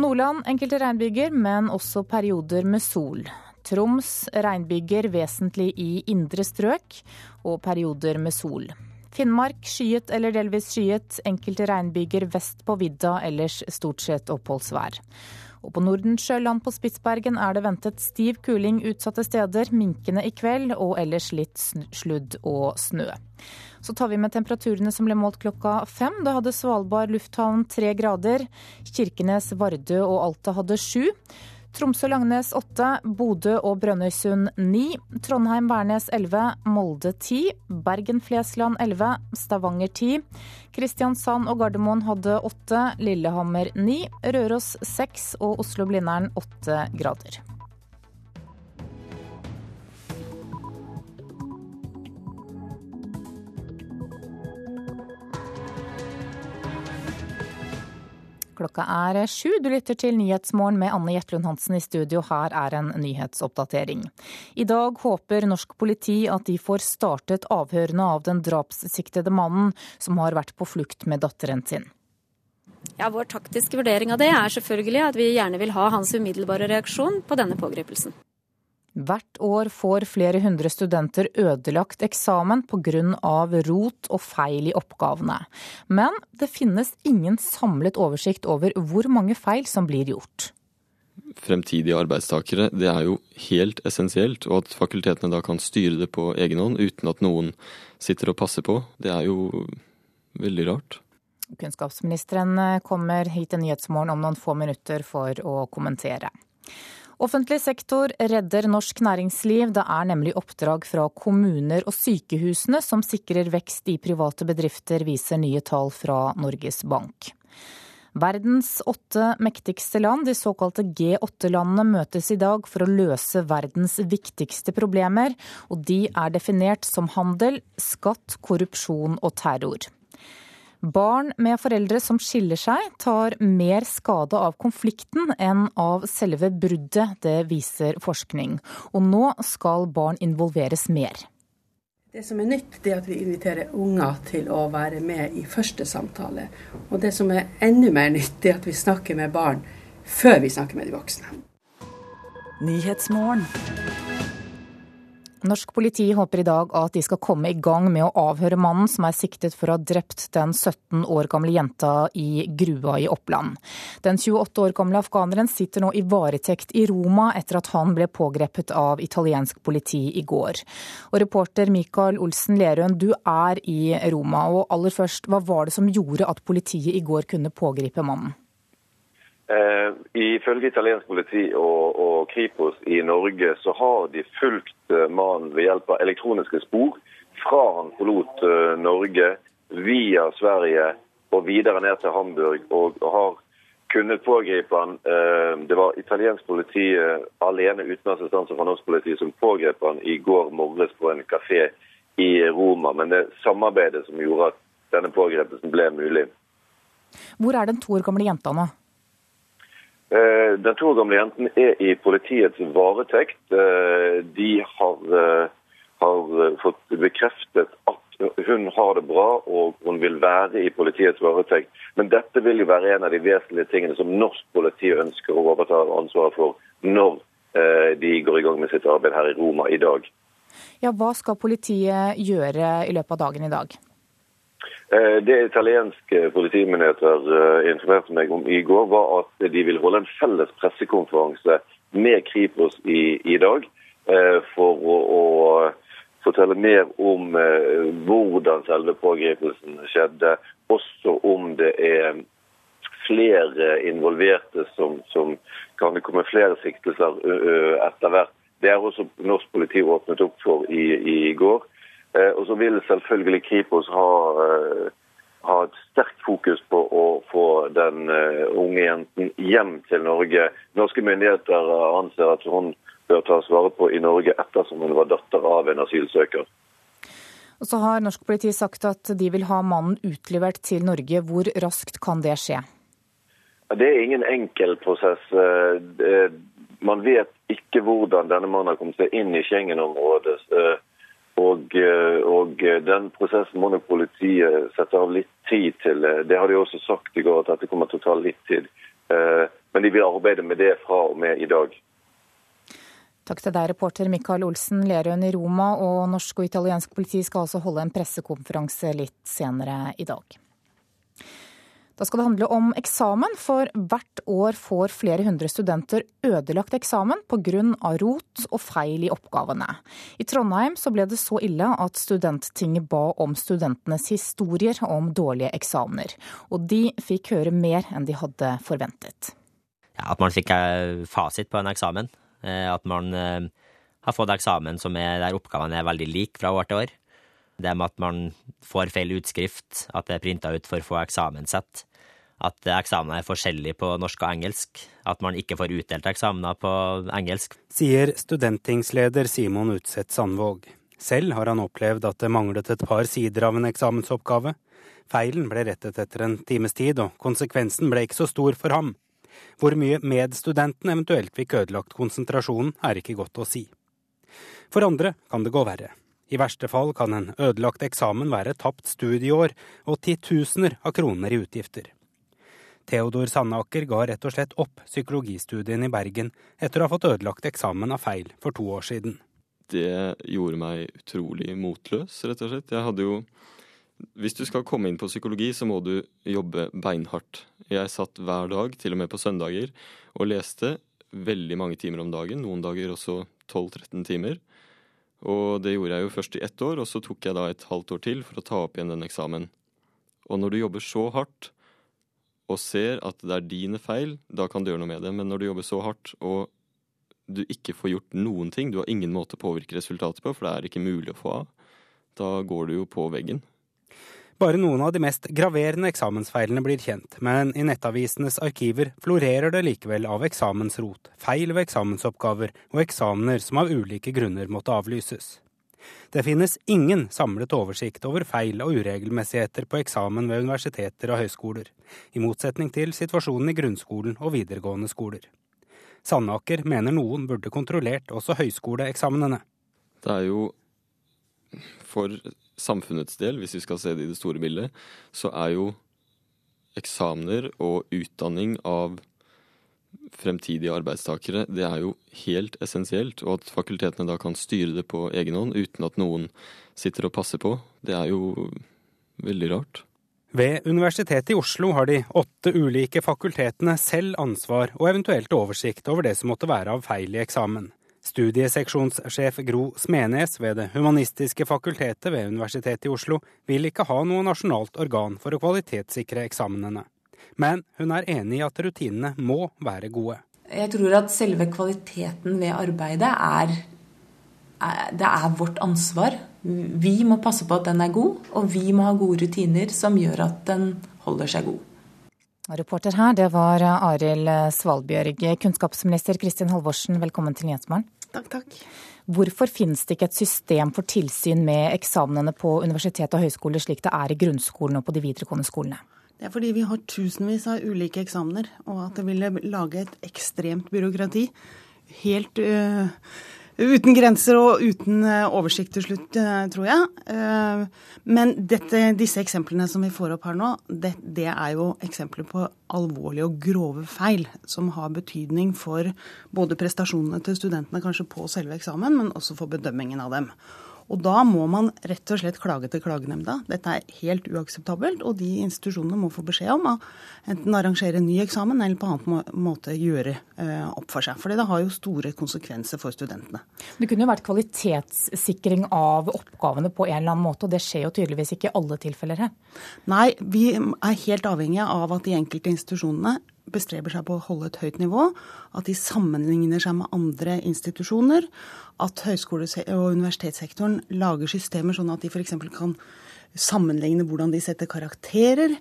Speaker 2: Nordland enkelte regnbyger, men også perioder med sol. Troms regnbyger vesentlig i indre strøk, og perioder med sol. Finnmark skyet eller delvis skyet, enkelte regnbyger vest på vidda, ellers stort sett oppholdsvær. Og på Nordensjøland på Spitsbergen er det ventet stiv kuling utsatte steder, minkende i kveld og ellers litt sludd og snø. Så tar vi med temperaturene som ble målt klokka fem. Da hadde Svalbard lufthavn tre grader. Kirkenes, Vardø og Alta hadde sju. Tromsø-Langnes 8, Bodø og Brønnøysund 9, Trondheim-Værnes 11, Molde 10, Bergen-Flesland 11, Stavanger 10, Kristiansand og Gardermoen hadde 8, Lillehammer 9, Røros 6 og Oslo-Blindern 8 grader. Klokka er sju. Du lytter til Nyhetsmorgen med Anne Jetlund Hansen i studio. Her er en nyhetsoppdatering. I dag håper norsk politi at de får startet avhørene av den drapssiktede mannen som har vært på flukt med datteren sin.
Speaker 34: Ja, Vår taktiske vurdering av det er selvfølgelig at vi gjerne vil ha hans umiddelbare reaksjon på denne pågripelsen.
Speaker 2: Hvert år får flere hundre studenter ødelagt eksamen pga. rot og feil i oppgavene. Men det finnes ingen samlet oversikt over hvor mange feil som blir gjort.
Speaker 35: Fremtidige arbeidstakere, det er jo helt essensielt. Og at fakultetene da kan styre det på egen hånd uten at noen sitter og passer på, det er jo veldig rart.
Speaker 2: Kunnskapsministeren kommer hit til Nyhetsmorgen om noen få minutter for å kommentere. Offentlig sektor redder norsk næringsliv. Det er nemlig oppdrag fra kommuner og sykehusene som sikrer vekst i private bedrifter, viser nye tall fra Norges Bank. Verdens åtte mektigste land, de såkalte G8-landene, møtes i dag for å løse verdens viktigste problemer, og de er definert som handel, skatt, korrupsjon og terror. Barn med foreldre som skiller seg, tar mer skade av konflikten enn av selve bruddet. Det viser forskning. Og nå skal barn involveres mer.
Speaker 36: Det som er nytt, det er at vi inviterer unger til å være med i første samtale. Og det som er enda mer nytt, det er at vi snakker med barn før vi snakker med de voksne.
Speaker 2: Norsk politi håper i dag at de skal komme i gang med å avhøre mannen som er siktet for å ha drept den 17 år gamle jenta i Grua i Oppland. Den 28 år gamle afghaneren sitter nå i varetekt i Roma etter at han ble pågrepet av italiensk politi i går. Og reporter Mikael Olsen Lerøen, du er i Roma. Og aller først, hva var det som gjorde at politiet i går kunne pågripe mannen?
Speaker 37: Uh, ifølge italiensk politi og, og, Kripos i Norge så har de fulgt uh, mannen ved hjelp av elektroniske spor fra han forlot eh, Norge via Sverige og videre ned til Hamburg, og, og har kunnet pågripe han. Det var italiensk politi alene uten assistanse fra norsk politi som pågrep han i går morges på en kafé i Roma. Men det samarbeidet som gjorde at denne pågrepelsen ble mulig.
Speaker 2: Hvor er den to år gamle jenta nå?
Speaker 37: Eh, den to år gamle jenten er i politiets varetekt. Eh, de har, eh, har, fått bekreftet at hun har det bra og hun vil være i politiets varetekt. Men dette vil jo være en av de vesentlige tingene som norsk politi ønsker å overta ansvaret for når de går i gang med sitt arbeid her i Roma i dag.
Speaker 2: Ja, Hva skal politiet gjøre i løpet av dagen i dag?
Speaker 37: Eh, det italienske politimyndigheter eh, informerte meg om i går, var at de vil holde en felles pressekonferanse med Kripos i, i dag eh, for å, å, fortelle mer om hvordan selve pågripelsen skjedde, også om det er flere involverte som, som kan komme flere siktelser etter hvert. Det er også norsk politi åpnet opp for i, i går. Eh, og så vil selvfølgelig Kripos ha, eh, ha, et sterkt fokus på å få den eh, unge jenten hjem til Norge. Norske myndigheter anser at hun bør tas vare på i Norge ettersom hun var datter av en asylsøker.
Speaker 2: Og så har norsk politi sagt at de vil ha mannen utlevert til Norge. Hvor raskt kan det skje?
Speaker 37: Det er ingen enkel prosess. Man vet ikke hvordan denne mannen har kommet seg inn i Schengen-området. Og, eh, og, den prosessen må nok politiet sette av litt tid til. Det har de også sagt i går, at dette kommer til å ta litt tid. Eh, men de vil arbeide med det fra og med i dag.
Speaker 2: Takk til deg, reporter Mikael Olsen Lerøen i Roma. Og norsk og italiensk politi skal altså holde en pressekonferanse litt senere i dag. Da skal det handle om eksamen, for hvert år får flere hundre studenter ødelagt eksamen pga. rot og feil i oppgavene. I Trondheim så ble det så ille at Studenttinget ba om studentenes historier om dårlige eksamener. Og de fikk høre mer enn de hadde forventet.
Speaker 38: Ja, at man fikk eh, fasit på en eksamen. Eh, at man eh, har fått eksamen som er, der oppgavene er veldig like fra år til år. Det med at man får feil utskrift, at det er printa ut for få eksamenssett. At eksamener er forskjellige på norsk og engelsk. At man ikke får utdelt eksamener på engelsk.
Speaker 39: Sier studentingsleder Simon Utseth Sandvåg. Selv har han opplevd at det manglet et par sider av en eksamensoppgave. Feilen ble rettet etter en times tid, og konsekvensen ble ikke så stor for ham. Hvor mye medstudenten eventuelt fikk ødelagt konsentrasjonen, er ikke godt å si. For andre kan det gå verre. I verste fall kan en ødelagt eksamen være tapt studieår og titusener av kroner i utgifter. Theodor Sandaker ga rett og slett opp psykologistudien i Bergen etter å ha fått ødelagt eksamen av feil for to år siden.
Speaker 35: Det gjorde meg utrolig motløs, rett og slett. Jeg hadde jo Hvis du skal komme inn på psykologi, så må du jobbe beinhardt. Jeg satt hver dag, til og med på søndager, og leste veldig mange timer om dagen. Noen dager også 12-13 timer. Og det gjorde jeg jo først i ett år, og så tok jeg da et halvt år til for å ta opp igjen den eksamen. Og når du jobber så hardt og ser at det er dine feil, da kan du gjøre noe med det. Men når du jobber så hardt og du ikke får gjort noen ting, du har ingen måte å påvirke resultatet på, for det er ikke mulig å få av, da går du jo på veggen.
Speaker 39: Bare noen av de mest graverende eksamensfeilene blir kjent, men i nettavisenes arkiver florerer det likevel av eksamensrot, feil ved eksamensoppgaver og eksamener som av ulike grunner måtte avlyses. Det finnes ingen samlet oversikt over feil og uregelmessigheter på eksamen ved universiteter og høyskoler, i motsetning til situasjonen i grunnskolen og videregående skoler. Sandaker mener noen burde kontrollert også høyskoleeksamene.
Speaker 35: Det er jo for samfunnets del, hvis vi skal se det i det store bildet, så er jo eksamener og utdanning av fremtidige arbeidstakere, det er jo helt essensielt. Og at fakultetene da kan styre det på egen hånd uten at noen sitter og passer på, det er jo veldig rart.
Speaker 39: Ved Universitetet i Oslo har de åtte ulike fakultetene selv ansvar og eventuelt oversikt over det som måtte være av feil i eksamen. Studieseksjonssjef Gro Smenes ved Det humanistiske fakultetet ved Universitetet i Oslo vil ikke ha noe nasjonalt organ for å kvalitetssikre eksamenene. Men hun er enig i at rutinene må være gode.
Speaker 40: Jeg tror at selve kvaliteten ved arbeidet er, Det er vårt ansvar. Vi må passe på at den er god, og vi må ha gode rutiner som gjør at den holder seg god.
Speaker 2: Reporter her, det var Arild Svalbjørg. Kunnskapsminister Kristin Halvorsen, velkommen til Nyhetsmorgen.
Speaker 41: Takk, takk.
Speaker 2: Hvorfor finnes det ikke et system for tilsyn med eksamenene på universitet og høyskoler, slik det er i grunnskolen og på de videregående skolene?
Speaker 41: Det er fordi vi har tusenvis av ulike eksamener, og at det ville lage et ekstremt byråkrati. Helt uh, Uten grenser og uten eh, oversikt til slutt, eh, tror jeg. Eh, men dette, disse eksemplene som vi får opp her nå, det, det, er jo eksempler på alvorlige og grove feil som har betydning for både prestasjonene til studentene kanskje på selve eksamen, men også for bedømmingen av dem. Og da må man rett og slett klage til klagenemnda. Dette er helt uakseptabelt, og de institusjonene må få beskjed om å enten arrangere en ny eksamen eller på annen måte gjøre eh, opp for seg. For det har jo store konsekvenser for studentene.
Speaker 2: Det kunne jo vært kvalitetssikring av oppgavene på en eller annen måte, og det skjer jo tydeligvis ikke i alle tilfeller her?
Speaker 41: Nei, vi er helt avhengige av at de enkelte institusjonene bestreber seg på å holde et høyt nivå, at de sammenligner seg med andre institusjoner, at høyskole- og universitetssektoren lager systemer sånn at de f.eks. kan sammenligne hvordan de setter karakterer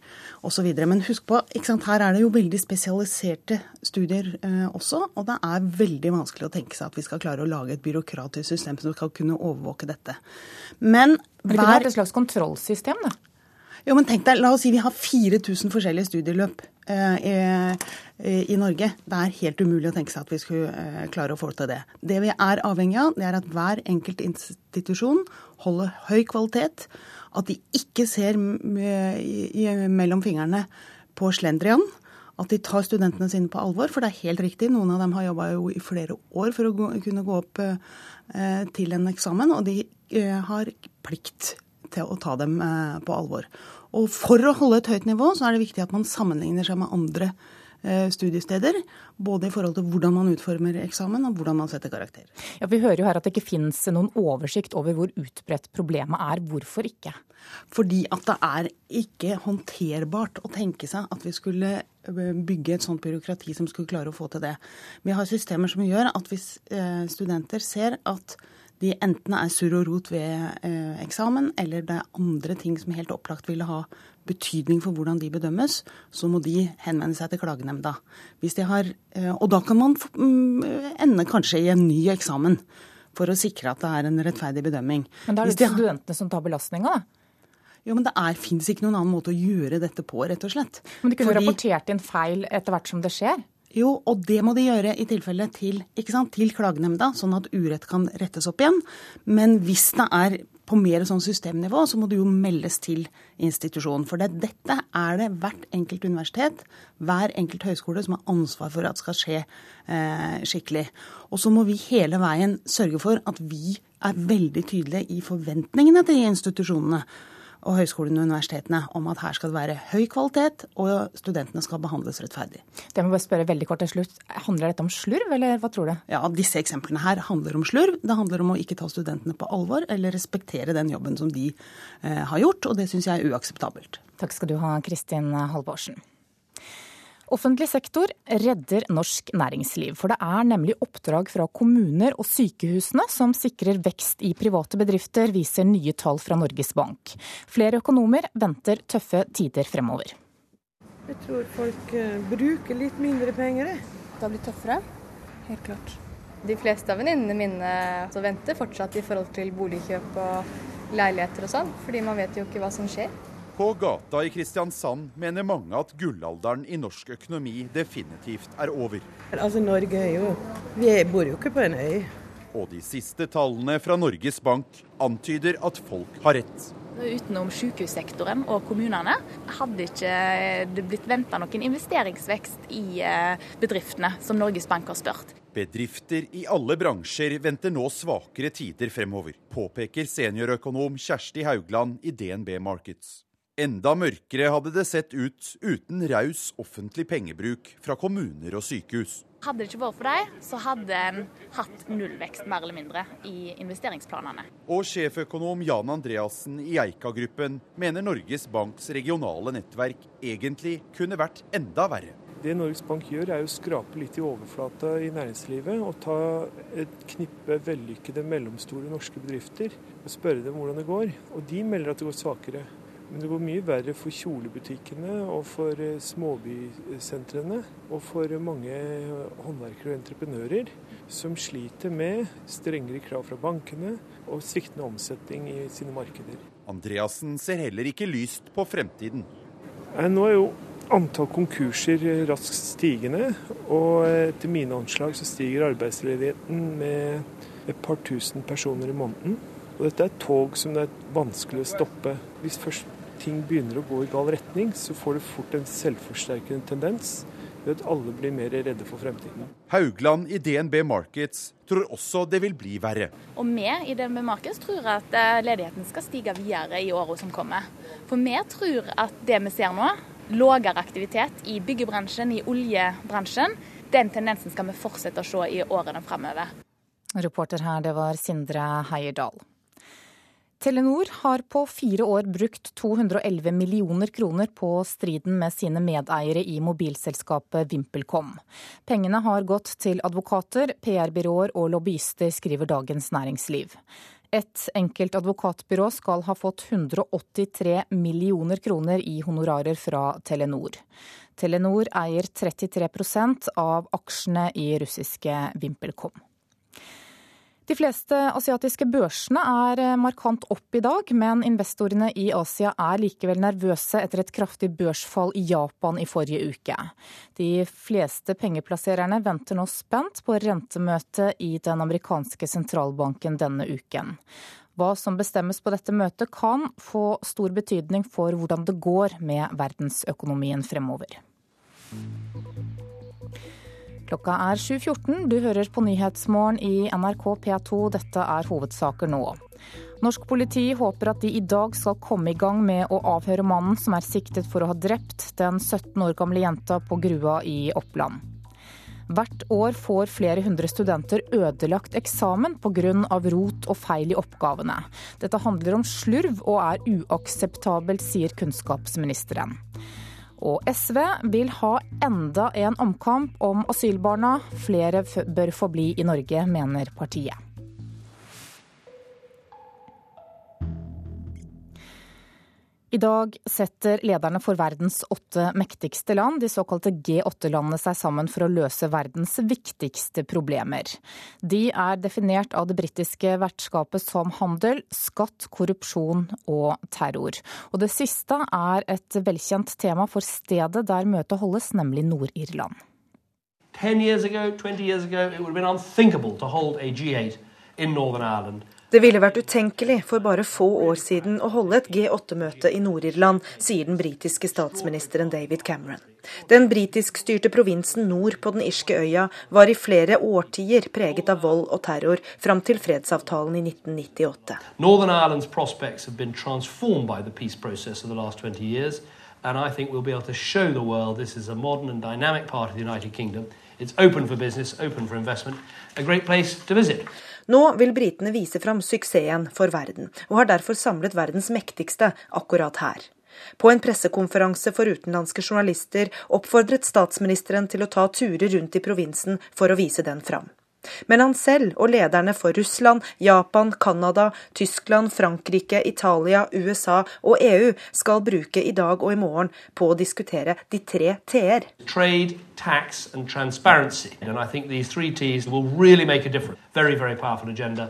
Speaker 41: osv. Men husk på, her er det jo veldig spesialiserte studier eh, også. Og det er veldig vanskelig å tenke seg at vi skal klare å lage et byråkratisk system som skal kunne overvåke dette. Men
Speaker 2: hver... Det kunne vært et slags kontrollsystem, da?
Speaker 41: Jo, men tenk deg, La oss si vi har 4000 forskjellige studieløp eh, i, i, Norge. Det er helt umulig å tenke seg at vi skulle eh, klare å få til det. Det vi er avhengig av, det er at hver enkelt institusjon holder høy kvalitet. At de ikke ser mellom fingrene på slendrian. At de tar studentene sine på alvor. For det er helt riktig, noen av dem har jobba i flere år for å gå, kunne gå opp eh, til en eksamen. Og de eh, har plikt til å ta dem eh, på alvor. Og for å holde et høyt nivå, så er det viktig at man sammenligner seg med andre Eh, studiesteder. Både i forhold til hvordan man utformer eksamen og hvordan man setter karakter.
Speaker 2: Ja, Vi hører jo her at det ikke finnes noen oversikt over hvor utbredt problemet er. Hvorfor ikke?
Speaker 41: Fordi at det er ikke håndterbart å tenke seg at vi skulle eh, bygge et sånt byråkrati som skulle klare å få til det. Vi har systemer som gjør at hvis studenter ser at de enten er surr og rot ved eh, eksamen, eller det er andre ting som helt opplagt ville ha betydning for hvordan de bedømmes, så må de henvende seg til klagenemnda. Har, eh, og da kan man mm, ende kanskje i en ny eksamen for å sikre at det er en rettferdig bedømming.
Speaker 2: Men da er det de studentene som tar belastninga, da?
Speaker 41: Jo, men Det fins ikke noen annen måte å gjøre dette på, rett og slett.
Speaker 2: Men de kunne Fordi... rapportert inn feil etter hvert som det skjer?
Speaker 41: Jo, og det må de gjøre i tilfelle til, til klagenemnda, sånn at urett kan rettes opp igjen. Men hvis det er på mer sånn systemnivå, så må det jo meldes til institusjonen. For det, dette er det hvert enkelt universitet, hver enkelt høyskole, som har ansvar for at skal skje eh, skikkelig. Og så må vi hele veien sørge for at vi er veldig tydelige i forventningene til institusjonene og høyskolene og universitetene om at her skal det være høy kvalitet, og studentene skal behandles rettferdig.
Speaker 2: Det må bare spørre veldig kort til slutt. Handler dette om slurv, eller hva tror du?
Speaker 41: Ja, Disse eksemplene her handler om slurv. Det handler om å ikke ta studentene på alvor, eller respektere den jobben som de eh, har gjort, og det syns jeg er uakseptabelt.
Speaker 2: Takk skal du ha, Kristin Halvorsen. Offentlig sektor redder norsk næringsliv, for det er nemlig oppdrag fra kommuner og sykehusene som sikrer vekst i private bedrifter, viser nye tall fra Norges Bank. Flere økonomer venter tøffe tider fremover.
Speaker 42: Jeg tror folk eh, bruker litt mindre penger.
Speaker 43: Det har blitt tøffere? Helt klart. De fleste av venninnene mine venter fortsatt i forhold til boligkjøp og leiligheter og sånn, fordi man vet jo ikke hva som skjer.
Speaker 44: På gata i Kristiansand mener mange at gullalderen i norsk økonomi definitivt er over.
Speaker 42: Altså Norge er jo Vi bor jo ikke på en øy.
Speaker 44: Og de siste tallene fra Norges Bank antyder at folk har rett.
Speaker 45: Utenom sykehussektoren og kommunene hadde ikke det blitt venta noen investeringsvekst i eh, bedriftene som Norges Bank har spurt.
Speaker 44: Bedrifter i alle bransjer venter nå svakere tider fremover, påpeker seniorøkonom Kjersti Haugland i DNB Markets. Enda mørkere hadde det sett ut uten raus offentlig pengebruk fra kommuner og sykehus.
Speaker 45: Hadde det ikke vært for dem, så hadde en hatt nullvekst mer eller mindre i investeringsplanene.
Speaker 44: Og sjeføkonom Jan Andreassen i Eika-gruppen mener Norges Banks regionale nettverk egentlig kunne vært enda verre.
Speaker 46: Det Norges Bank gjør, er å skrape litt i overflata i næringslivet og ta et knippe vellykkede mellomstore norske bedrifter og spørre dem hvordan det går. Og de melder at det går svakere. Men det går mye verre for kjolebutikkene og for eh, småbysentrene og for mange håndverkere og entreprenører som sliter med strengere krav fra bankene og sviktende omsetning i sine markeder.
Speaker 44: Andreassen ser heller ikke lyst på fremtiden.
Speaker 46: Nå er jo antall konkurser raskt stigende, og etter mine anslag så stiger arbeidsledigheten med et par tusen personer i måneden. Og dette er et tog som det er vanskelig å stoppe. Hvis først ting begynner å gå i gal retning, så får det fort en selvforsterkende tendens ved at alle blir mer redde for fremtiden.
Speaker 44: Haugland i DNB Markets tror også det vil bli verre.
Speaker 45: Og vi i DNB Markets tror at eh, ledigheten skal stige videre i årene som kommer. For vi tror at det vi ser nå, lavere aktivitet i byggebransjen, i oljebransjen, den tendensen skal vi fortsette å se i årene fremover.
Speaker 2: Reporter her, det var Sindre Heierdal. Telenor har på fire år brukt 211 millioner kroner på striden med sine medeiere i mobilselskapet VimpelCom. Pengene har gått til advokater, PR-byråer og lobbyister, skriver Dagens Næringsliv. Et enkelt advokatbyrå skal ha fått 183 millioner kroner i honorarer fra Telenor. Telenor eier 33% av aksjene i russiske VimpelCom. De fleste asiatiske børsene er eh, markant opp i dag, men investorene i Asia er likevel nervøse etter et kraftig børsfall i Japan i forrige uke. De fleste pengeplassererne venter nå spent på rentemøtet i den amerikanske sentralbanken denne uken. Hva som bestemmes på dette møtet kan få stor betydning for hvordan det går med verdensøkonomien fremover. Klokka er 7.14. Du hører på Nyhetsmorgen i NRK P2. Dette er hovedsaker nå. Norsk politi håper at de i dag skal komme i gang med å avhøre mannen som er siktet for å ha drept den 17 år gamle jenta på Grua i Oppland. Hvert år får flere hundre studenter ødelagt eksamen pga. rot og feil i oppgavene. Dette handler om slurv og er uakseptabelt, sier kunnskapsministeren. Og SV vil ha enda en omkamp om asylbarna. Flere bør få bli i Norge, mener partiet. I dag setter lederne for verdens åtte mektigste land, de såkalte G8-landene, seg sammen for å løse verdens viktigste problemer. De er definert av det britiske vertskapet som handel, skatt, korrupsjon og terror. Og det siste er et velkjent tema for stedet der møtet holdes, nemlig Nord-Irland.
Speaker 47: 10 years ago, 20 years ago, it would have been unthinkable to hold a G8 in Northern Ireland.
Speaker 48: Det ville vært utenkelig for bare få år siden å holde et G8-møte i Nord-Irland, sier den britiske statsministeren David Cameron. Den britiskstyrte provinsen nord på den irske øya var i flere årtier preget av vold og terror, fram til fredsavtalen i 1998.
Speaker 47: Northern Ireland's prospects have been transformed by the peace process of the last 20 years, and I think we'll be able to show the world this is a modern and dynamic part of the United. It's open for business, open for investment, a great place to visit.
Speaker 48: Nå vil britene vise fram suksessen for verden, og har derfor samlet verdens mektigste akkurat her. På en pressekonferanse for utenlandske journalister oppfordret statsministeren til å ta turer rundt i provinsen for å vise den fram. Men han selv og lederne for Russland, Japan, Canada, Tyskland, Frankrike, Italia, USA og EU skal bruke i dag og i morgen på å diskutere de tre t-er.
Speaker 47: Trade, tax and transparency. And I think these three T's will really make a difference. Very, very powerful agenda.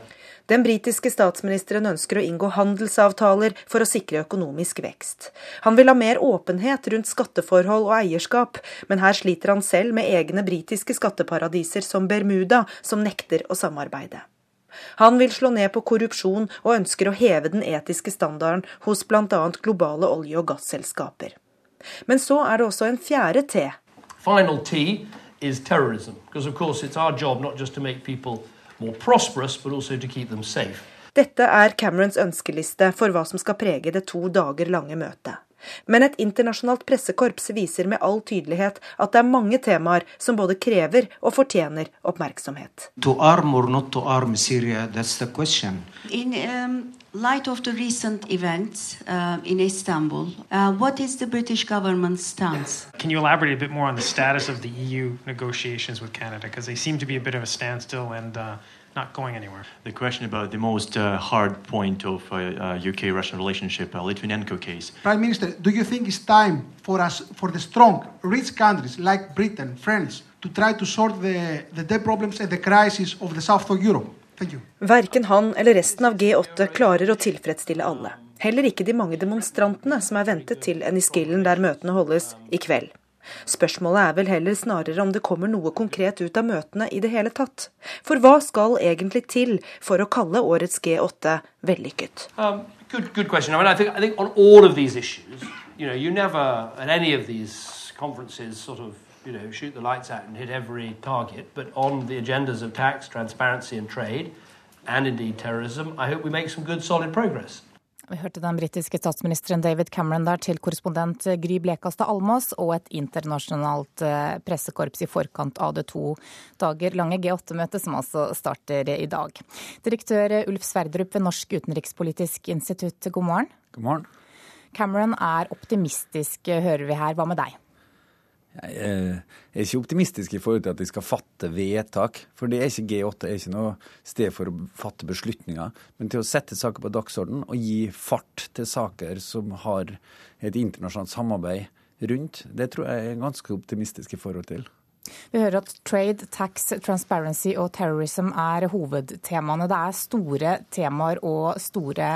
Speaker 48: Den britiske statsministeren ønsker å inngå handelsavtaler for å sikre økonomisk vekst. Han vil ha mer åpenhet rundt skatteforhold og eierskap, men her sliter han selv med egne britiske skatteparadiser som Bermuda, som nekter å samarbeide. Han vil slå ned på korrupsjon og ønsker å heve den etiske standarden hos bl.a. globale olje- og gasselskaper. Men så er det også en fjerde T.
Speaker 47: Final T is terrorism, because of course it's our job not just to make people more prosperous, but also to keep them safe.
Speaker 48: Dette er Camerons ønskeliste for hva som skal prege det to dager lange møtet. Men et internasjonalt pressekorps viser med all tydelighet at det er mange temaer som både krever og fortjener oppmerksomhet.
Speaker 49: To arm or not to arm Syria, that's the question.
Speaker 50: In um, light of the recent events uh, in Istanbul, uh, what is the British government's stance?
Speaker 51: Can you elaborate a bit more on the status of the EU negotiations with Canada? Because they seem to be a bit of a standstill and uh, not going anywhere.
Speaker 52: The question about the most uh, hard point of uh, uh, UK-Russian relationship, uh, Litvinenko case.
Speaker 53: Prime Minister, do you think it's time for us, for the strong, rich countries like Britain, France, to try to sort the, the debt problems and the crisis of the south of Europe?
Speaker 48: Verken han eller resten av G8 klarer å tilfredsstille alle. Heller ikke de mange demonstrantene som er ventet til Enniskillen der møtene holdes i kveld. Spørsmålet er vel heller snarere om det kommer noe konkret ut av møtene i det hele tatt. For hva skal egentlig til for å kalle årets G8 vellykket?
Speaker 47: Um, good, good question. I mean, I think, I think on you know, shoot the lights out and hit every target. But on the agendas of tax, transparency, and trade, and indeed terrorism, I hope we make some good, solid progress.
Speaker 2: Vi hørte den britiske statsministeren David Cameron der til korrespondent Gry Blekastad Almås og et internasjonalt eh, pressekorps i forkant av det to dager lange G8-møtet, som altså starter i dag. Direktør Ulf Sverdrup ved Norsk utenrikspolitisk institutt, god morgen.
Speaker 54: God morgen.
Speaker 2: Cameron er optimistisk, hører vi her. Hva med deg?
Speaker 54: Jeg er ikke optimistisk i forhold til at de skal fatte vedtak. For det er ikke G8 det er ikke noe sted for å fatte beslutninger. Men til å sette saker på dagsorden og gi fart til saker som har et internasjonalt samarbeid rundt, det tror jeg er ganske optimistisk i forhold til.
Speaker 2: Vi hører at trade, tax, transparency og terrorism er hovedtemaene. Det er store temaer og store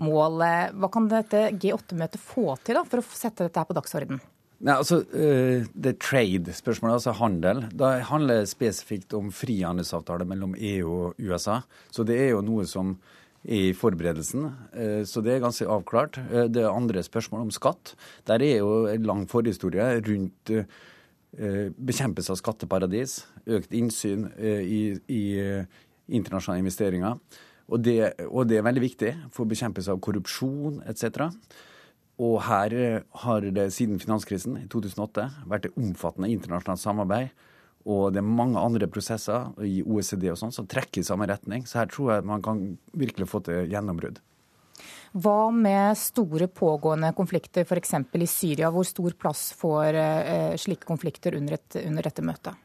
Speaker 2: mål. Hva kan dette G8-møtet få til da, for å sette dette på dagsordenen?
Speaker 54: Nei, altså, uh, Det trade-spørsmålet, altså handel, da handler spesifikt om frihandelsavtale mellom EU og USA. Så det er jo noe som er i forberedelsen. Uh, så det er ganske avklart. Uh, det andre spørsmålet om skatt. Der er jo en lang forhistorie rundt bekjempelse av skatteparadis, økt innsyn i, i internasjonale investeringer. Og det, og det, er veldig viktig for bekjempelse av korrupsjon etc. Og her har det siden finanskrisen i 2008 vært et omfattende internasjonalt samarbeid og det er mange andre prosesser i OECD og sånn som trekker i samme retning. Så her tror jeg man kan virkelig få til gjennombrudd.
Speaker 2: Hva med store pågående konflikter f.eks. i Syria? Hvor stor plass får eh, slike konflikter under, et, under dette møtet?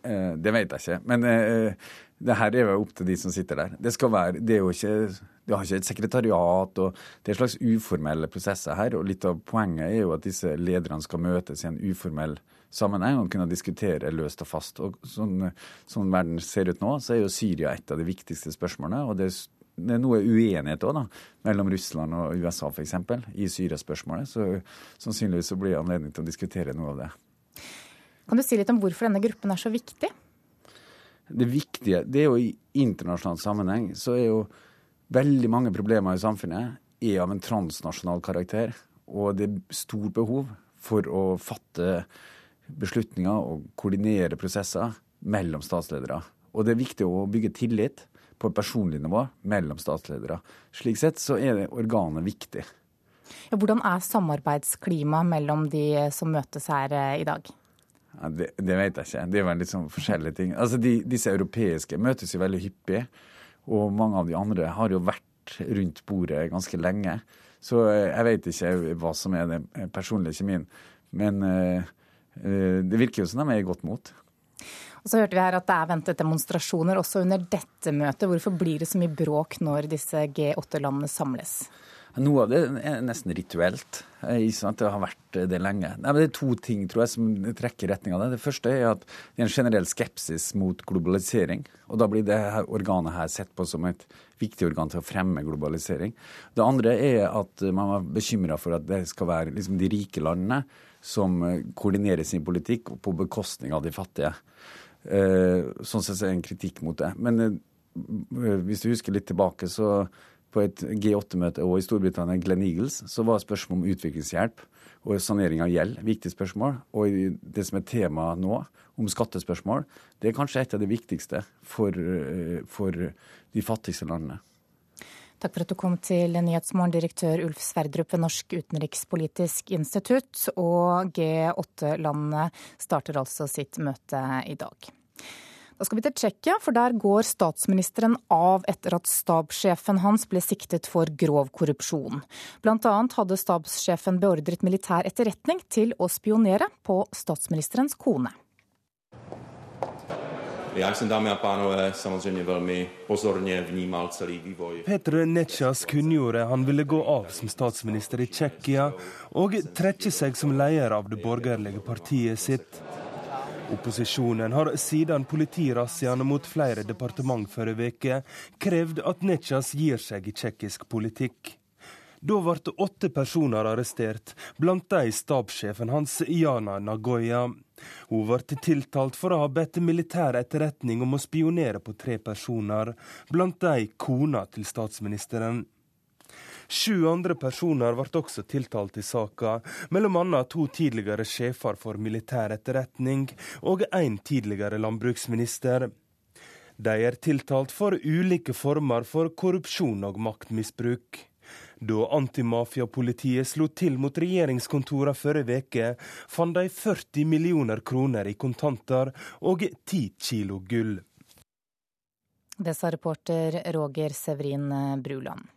Speaker 54: Eh, det vet jeg ikke. Men eh, det her er jo opp til de som sitter der. Det, være, det er jo ikke det har ikke et sekretariat. og Det er slags uformelle prosesser her. og Litt av poenget er jo at disse lederne skal møtes i en uformell sammenheng og kunne diskutere løst og fast. Og Sånn, sånn verden ser ut nå, så er jo Syria et av de viktigste spørsmålene. og det er det er noe uenighet også, da, mellom Russland og USA f.eks. i Syria-spørsmålet. Så sannsynligvis så blir det anledning til å diskutere noe av det.
Speaker 2: Kan du si litt om hvorfor denne gruppen er så viktig?
Speaker 54: Det viktige, det er jo i internasjonal sammenheng, så er jo veldig mange problemer i samfunnet er av en transnasjonal karakter. Og det er stort behov for å fatte beslutninger og koordinere prosesser mellom statsledere. Og det er viktig å bygge tillit på et personlig nivå mellom statsledere. Slik sett så er det organet viktig.
Speaker 2: Hvordan er samarbeidsklimaet mellom de som møtes her eh, i dag?
Speaker 54: Ja, det, det, vet jeg ikke. Det er vel litt sånn forskjellige ting. Altså, de, Disse europeiske møtes jo veldig hyppig. Og mange av de andre har jo vært rundt bordet ganske lenge. Så eh, jeg vet ikke hva som er den personlige kjemien. Men uh, det virker jo som de er i godt mot.
Speaker 2: Og så hørte vi her at det er ventet demonstrasjoner også under dette møtet. Hvorfor blir det så mye bråk når disse G8-landene samles?
Speaker 54: Noe av det er nesten rituelt. Det har vært det lenge. Nei, det er to ting tror jeg, som trekker retning av det. Det første er at det er en generell skepsis mot globalisering. Og da blir det her organet her sett på som et viktig organ til å fremme globalisering. Det andre er at man var bekymra for at det skal være liksom, de rike landene som koordinerer sin politikk på bekostning av de fattige. Eh, sånn sett er det en kritikk mot det. Men eh, hvis du husker litt tilbake, så på et G8-møte og i Storbritannia, Glenn Eagles, så var spørsmål om utviklingshjelp og sanering av gjeld viktige spørsmål. Og det som er tema nå, om skattespørsmål, det er kanskje et av de viktigste for, eh, for de fattigste landene.
Speaker 2: Takk for at du kom til Nyhetsmorgen, direktør Ulf Sverdrup ved Norsk utenrikspolitisk institutt. Og G8-landene starter altså sitt møte i dag. Da skal vi til Tsjekkia, for der går statsministeren av etter at stabssjefen hans ble siktet for grov korrupsjon. Blant annet hadde stabssjefen beordret militær etterretning til å spionere på statsministerens kone.
Speaker 46: Petr Netsjas kunngjorde han ville gå av som statsminister i Tsjekkia og trekke seg som leder av det borgerlige partiet sitt. Opposisjonen har siden politirazziaene mot flere departement forrige uke krevd at Netsjas gir seg i tsjekkisk politikk. Da ble åtte personer arrestert, blant de stabssjefen hans, Jana Nagoya. Hun ble tiltalt for å ha bedt militær etterretning om å spionere på tre personer, blant de kona til statsministeren. Sju andre personer ble også tiltalt i saka, bl.a. to tidligere sjefer for militær etterretning og en tidligere landbruksminister. De er tiltalt for ulike former for korrupsjon og maktmisbruk. Da antimafiapolitiet slo til mot regjeringskontorene forrige uke, fant de 40 millioner kroner i kontanter og 10 kilo gull.
Speaker 2: Det sa reporter Roger Severin Bruland.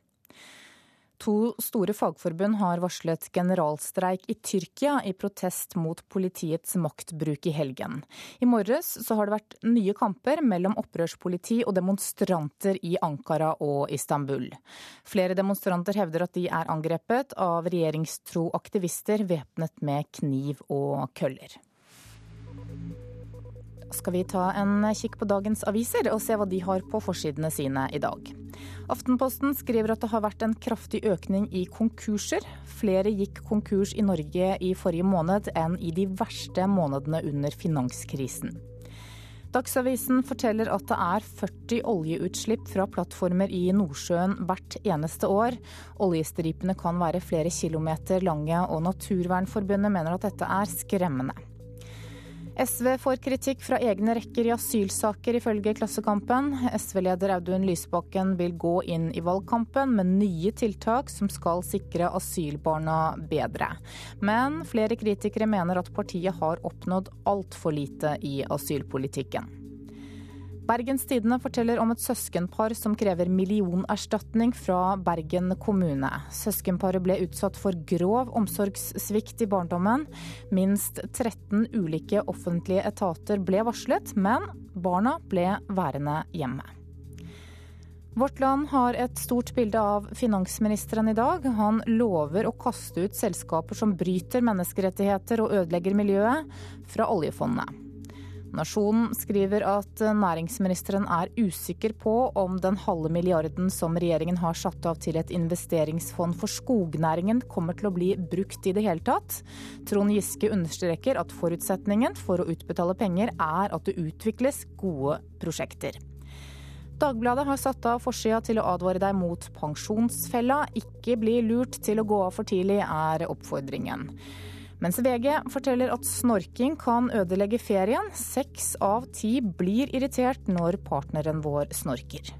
Speaker 2: To store fagforbund har varslet generalstreik i Tyrkia i protest mot politiets maktbruk i helgen. I morges så har det vært nye kamper mellom opprørspoliti og demonstranter i Ankara og Istanbul. Flere demonstranter hevder at de er angrepet av regjeringstro aktivister væpnet med kniv og køller skal vi ta en kikk på dagens aviser og se hva de har på forsidene sine i dag. Aftenposten skriver at det har vært en kraftig økning i konkurser. Flere gikk konkurs i Norge i forrige måned enn i de verste månedene under finanskrisen. Dagsavisen forteller at det er 40 oljeutslipp fra plattformer i Nordsjøen hvert eneste år. Oljestripene kan være flere kilometer lange, og Naturvernforbundet mener at dette er skremmende. SV får kritikk fra egne rekker i asylsaker, ifølge Klassekampen. SV-leder Audun Lysbakken vil gå inn i valgkampen med nye tiltak som skal sikre asylbarna bedre. Men flere kritikere mener at partiet har oppnådd altfor lite i asylpolitikken. Bergens Tidende forteller om et søskenpar som krever millionerstatning fra Bergen kommune. Søskenparet ble utsatt for grov omsorgssvikt i barndommen. Minst 13 ulike offentlige etater ble varslet, men barna ble værende hjemme. Vårt Land har et stort bilde av finansministeren i dag. Han lover å kaste ut selskaper som bryter menneskerettigheter og ødelegger miljøet, fra oljefondet. Nasjonen skriver at næringsministeren er usikker på om den halve milliarden som regjeringen har satt av til et investeringsfond for skognæringen kommer til å bli brukt i det hele tatt. Trond Giske understreker at forutsetningen for å utbetale penger er at det utvikles gode prosjekter. Dagbladet har satt av forsida til å advare deg mot pensjonsfella. Ikke bli lurt til å gå av for tidlig, er oppfordringen. Mens VG forteller at snorking kan ødelegge ferien. Seks av ti blir irritert når partneren vår snorker.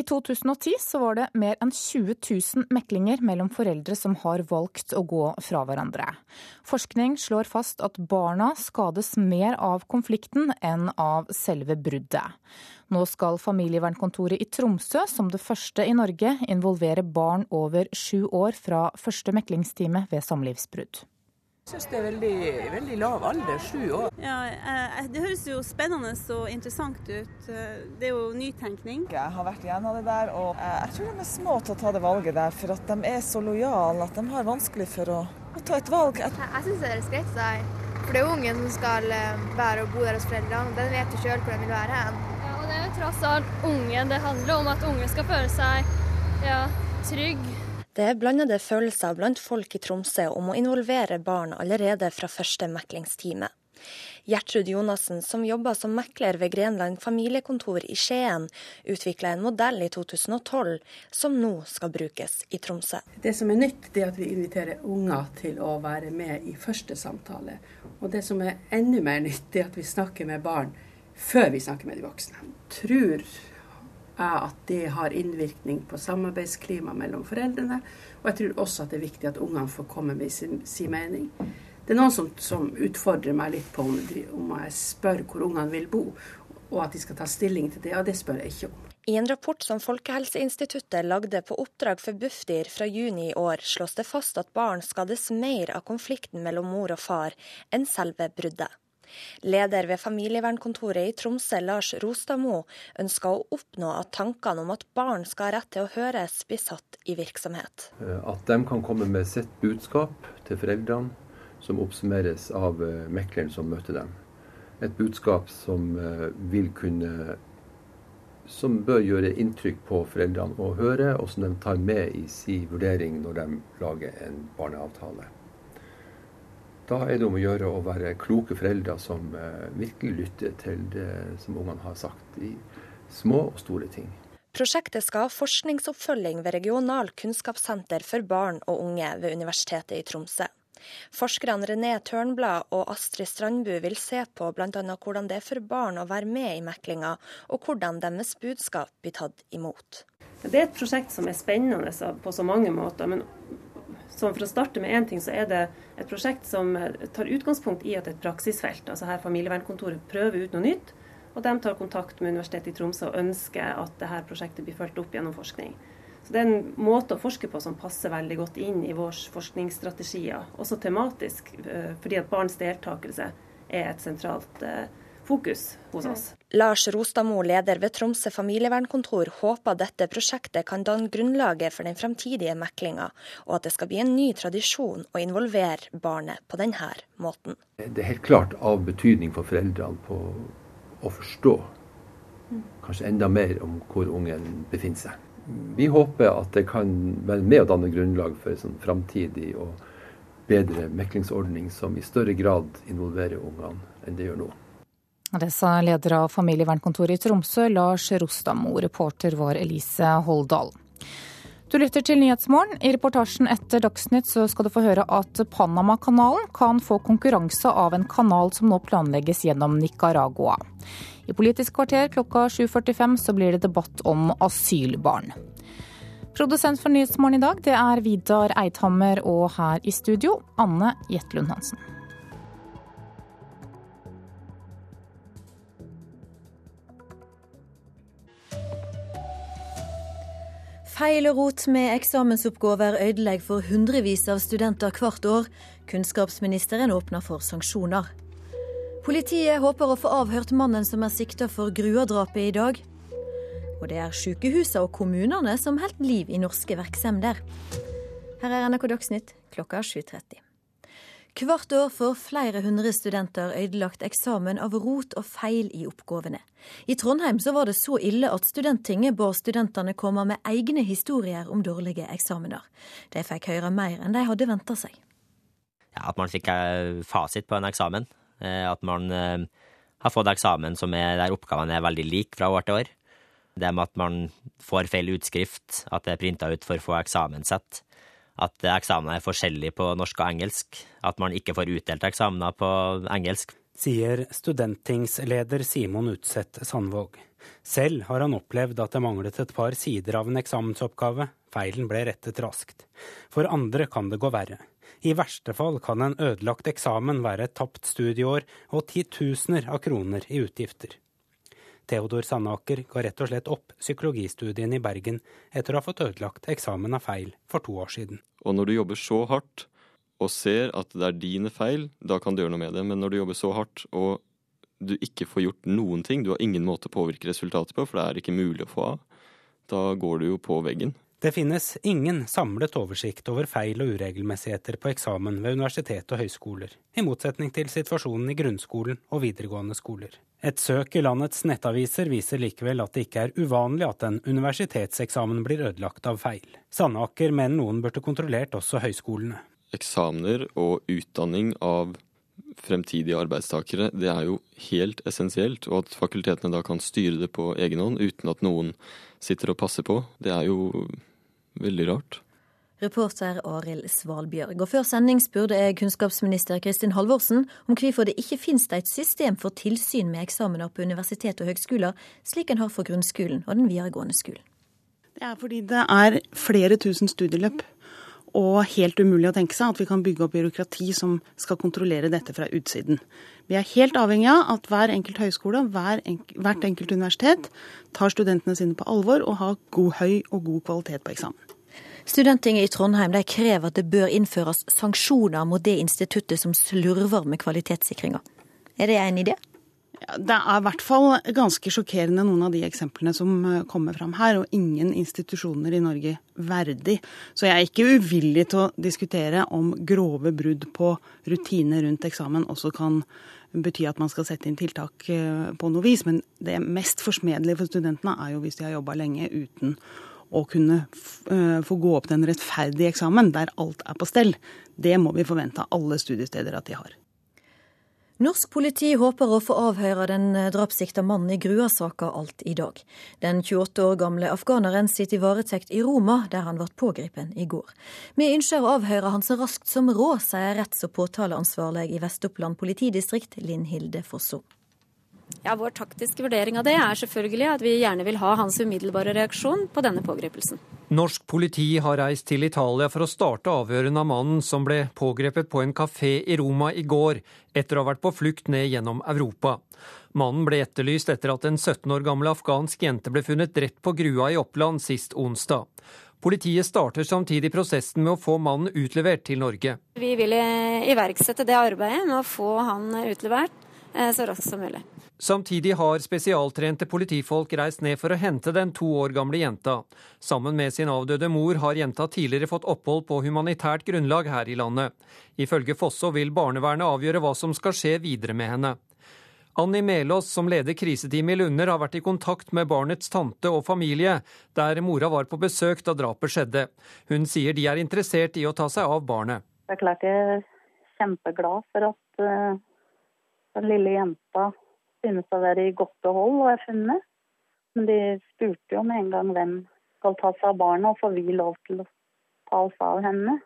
Speaker 2: I 2010 så var det mer enn 20 000 meklinger mellom foreldre som har valgt å gå fra hverandre. Forskning slår fast at barna skades mer av konflikten enn av selve bruddet. Nå skal familievernkontoret i Tromsø, som det første i Norge, involvere barn over sju år fra første meklingstime ved samlivsbrudd.
Speaker 55: Jeg syns det er veldig, veldig, lav alder, sju år.
Speaker 56: Ja, eh, Det høres jo spennende og interessant ut. Det er jo nytenkning.
Speaker 55: Jeg har vært igjennom det der, og jeg tror de er små til å ta det valget der. For at de er så lojale at de har vanskelig for å, å ta et valg.
Speaker 43: Jeg, jeg syns det er greit. For det er ungen som skal eh, være og bo der hos foreldrene. Den vet jo sjøl hvor den vil være hen
Speaker 57: det er jo tross alt ungen. Det handler om at ungen skal føle seg ja, trygg.
Speaker 58: Det er blandede følelser blant folk i Tromsø om å involvere barn allerede fra første meklingstime. Gjertrud Jonassen, som jobber som mekler ved Grenland familiekontor i Skien, utvikla en modell i 2012 som nå skal brukes i Tromsø.
Speaker 59: Det som er nytt, er at vi inviterer unger til å være med i første samtale. Og det som er enda mer nytt, er at vi snakker med barn før vi snakker med de voksne. Tror at det har innvirkning på samarbeidsklima mellom foreldrene. Og jeg tror også at det er viktig at ungene får komme med sin, sin mening. Det er noen som, som, utfordrer meg litt på om, om jeg spør hvor ungene vil bo, og at de skal ta stilling til det. Og det spør jeg ikke om.
Speaker 58: I en rapport som Folkehelseinstituttet lagde på oppdrag for Bufdir fra juni i år, slås det fast at barn skades mer av konflikten mellom mor og far enn selve bruddet. Leder ved familievernkontoret i Tromsø, Lars Rostadmo, ønsker å oppnå at tankene om at barn skal ha rett til å høres, blir satt i virksomhet.
Speaker 60: Eh, at de kan komme med sitt budskap til foreldrene, som oppsummeres av eh, mekleren som møter dem. Et budskap som eh, vil kunne som bør gjøre inntrykk på foreldrene å høre, og som de tar med i sin vurdering når de lager en barneavtale. Da er det om å gjøre å være kloke foreldre som eh, virkelig lytter til det som ungene har sagt i små og store ting.
Speaker 58: Prosjektet skal ha forskningsoppfølging ved Regional kunnskapssenter for barn og unge ved Universitetet i Tromsø. Forskerne René Tørnblad og Astrid Strandbu vil se på bl.a. hvordan det er for barn å være med i meklinga, og hvordan deres budskap blir tatt imot.
Speaker 59: Det er et prosjekt som er spennende på så mange måter. men for å starte med én ting, så er det et prosjekt som tar utgangspunkt i at et praksisfelt. Altså her Familievernkontoret prøver ut noe nytt. Og de tar kontakt med Universitetet i Tromsø og ønsker at dette prosjektet blir fulgt opp gjennom forskning. Så Det er en måte å forske på som passer veldig godt inn i våre forskningsstrategier. Også tematisk, eh, fordi at barns deltakelse er et sentralt eh, fokus hos oss.
Speaker 58: Lars Rostadmo, leder ved Tromsø familievernkontor, håper dette prosjektet kan danne grunnlaget for den fremtidige meklinga, og at det skal bli en ny tradisjon å involvere barnet på denne måten.
Speaker 60: Det er helt klart av betydning for foreldrene på å forstå kanskje enda mer om hvor ungen befinner seg. Vi håper at det kan være med å danne grunnlag for en sånn framtidig og bedre meklingsordning som i større grad involverer ungene enn det gjør nå.
Speaker 2: Det sa leder av familievernkontoret i Tromsø, Lars Rostamo. Reporter var Elise Holdal. Du lytter til Nyhetsmorgen. I reportasjen etter Dagsnytt så skal du få høre at Panamakanalen kan få konkurranse av en kanal som nå planlegges gjennom Nicaragua. I Politisk kvarter klokka 7.45 så blir det debatt om asylbarn. Produsent for Nyhetsmorgen i dag det er Vidar Eidhammer, og her i studio Anne Jetlund Hansen.
Speaker 61: Feil og rot med eksamensoppgaver ødelegger for hundrevis av studenter hvert år. Kunnskapsministeren åpner for sanksjoner. Politiet håper å få avhørt mannen som er sikta for Grua-drapet i dag. Og det er sykehusene og kommunene som holder liv i norske virksomheter. Her er NRK Dagsnytt klokka 7.30. Hvert år får flere hundre studenter ødelagt eksamen av rot og feil i oppgavene. I Trondheim så var det så ille at Studenttinget ba studentene komme med egne historier om dårlige eksamener. De fikk høre mer enn de hadde venta seg.
Speaker 38: Ja, at man fikk eh, fasit på en eksamen. Eh, at man eh, har fått eksamen som er, der oppgavene er veldig like fra år til år. Det med at man får feil utskrift, at det er printa ut for få eksamenssett at eksamene er forskjellige på norsk og engelsk, at man ikke får utdelt eksamener på engelsk.
Speaker 39: Sier studenttingsleder Simon Utseth Sandvåg. Selv har han opplevd at det manglet et par sider av en eksamensoppgave. Feilen ble rettet raskt. For andre kan det gå verre. I verste fall kan en ødelagt eksamen være et tapt studieår og titusener av kroner i utgifter. Theodor Sandaker ga rett og slett opp psykologistudien i Bergen etter å ha fått ødelagt eksamen av feil for to år siden.
Speaker 35: Og når du jobber så hardt og ser at det er dine feil, da kan du gjøre noe med det. Men når du jobber så hardt og du ikke får gjort noen ting, du har ingen måte å påvirke resultatet på, for det er ikke mulig å få av, da går du jo på veggen.
Speaker 39: Det finnes ingen samlet oversikt over feil og uregelmessigheter på eksamen ved universitet og høyskoler, i motsetning til situasjonen i grunnskolen og videregående skoler. Et søk i landets nettaviser viser likevel at det ikke er uvanlig at en universitetseksamen blir ødelagt av feil. Sandaker mener noen burde kontrollert også høyskolene.
Speaker 35: Eksamener og utdanning av fremtidige arbeidstakere, det er jo helt essensielt. Og at fakultetene da kan styre det på egen hånd uten at noen sitter og passer på, det er jo veldig rart.
Speaker 61: Reporter Arild Svalbjørg. Og før sending spurte jeg kunnskapsminister Kristin Halvorsen om hvorfor det ikke finnes et system for tilsyn med eksamener på universitet og høgskoler, slik en har for grunnskolen og den videregående skolen.
Speaker 41: Det er fordi det er flere tusen studieløp. Og helt umulig å tenke seg at vi kan bygge opp byråkrati som skal kontrollere dette fra utsiden. Vi er helt avhengig av at hver enkelt høyskole og hvert enkelt universitet tar studentene sine på alvor og har god, høy og god kvalitet på eksamen.
Speaker 61: Studenttinget i Trondheim krever at det bør innføres sanksjoner mot det instituttet som slurver med kvalitetssikringa. Er det en idé?
Speaker 41: Ja, det er i hvert fall ganske sjokkerende noen av de eksemplene som eh, kommer fram her, og ingen institusjoner i Norge verdig. Så jeg er ikke uvillig til å diskutere om grove brudd på rutiner rundt eksamen også kan bety at man skal sette inn tiltak eh, på noe vis. Men det mest forsmedelige for studentene er jo hvis de har jobba lenge uten å kunne eh, få gå opp til en rettferdig eksamen der alt er på stell. Det må vi forvente av alle studiesteder at de har.
Speaker 61: Norsk politi håper å få avhøre den eh, drapssikta mannen i Grua-saka alt i dag. Den 28 år gamle afghaneren sitter i varetekt i Roma, der han ble pågrepet i går. Vi ønsker å avhøre han så raskt som råd, sier retts- og påtaleansvarlig i Vest-Oppland politidistrikt, Linn Hilde Fosso.
Speaker 3: Ja, Vår taktiske vurdering av det er selvfølgelig at vi gjerne vil ha hans umiddelbare reaksjon på denne pågripelsen.
Speaker 4: Norsk politi har reist til Italia for å starte avhørene av mannen som ble pågrepet på en kafé i Roma i går, etter å ha vært på flukt ned gjennom Europa. Mannen ble etterlyst etter at en 17 år gammel afghansk jente ble funnet drept på Grua i Oppland sist onsdag. Politiet starter samtidig prosessen med å få mannen utlevert til Norge.
Speaker 3: Vi vil iverksette det arbeidet med å få han utlevert eh, så raskt som mulig.
Speaker 4: Samtidig har spesialtrente politifolk reist ned for å hente den to år gamle jenta. Sammen med sin avdøde mor har jenta tidligere fått opphold på humanitært grunnlag her i landet. Ifølge Fosso vil barnevernet avgjøre hva som skal skje videre med henne. Anni Melås, som leder kriseteamet i Lunder, har vært i kontakt med barnets tante og familie, der mora var på besøk da drapet skjedde. Hun sier de er interessert i å ta seg av barnet.
Speaker 59: Det er klart jeg er kjempeglad for at uh, den lille jenta synes å være i godt behold og er funnet. Men de spurte jo med en gang hvem, skal ta seg av barna, og får vi lov til å ta oss av henne.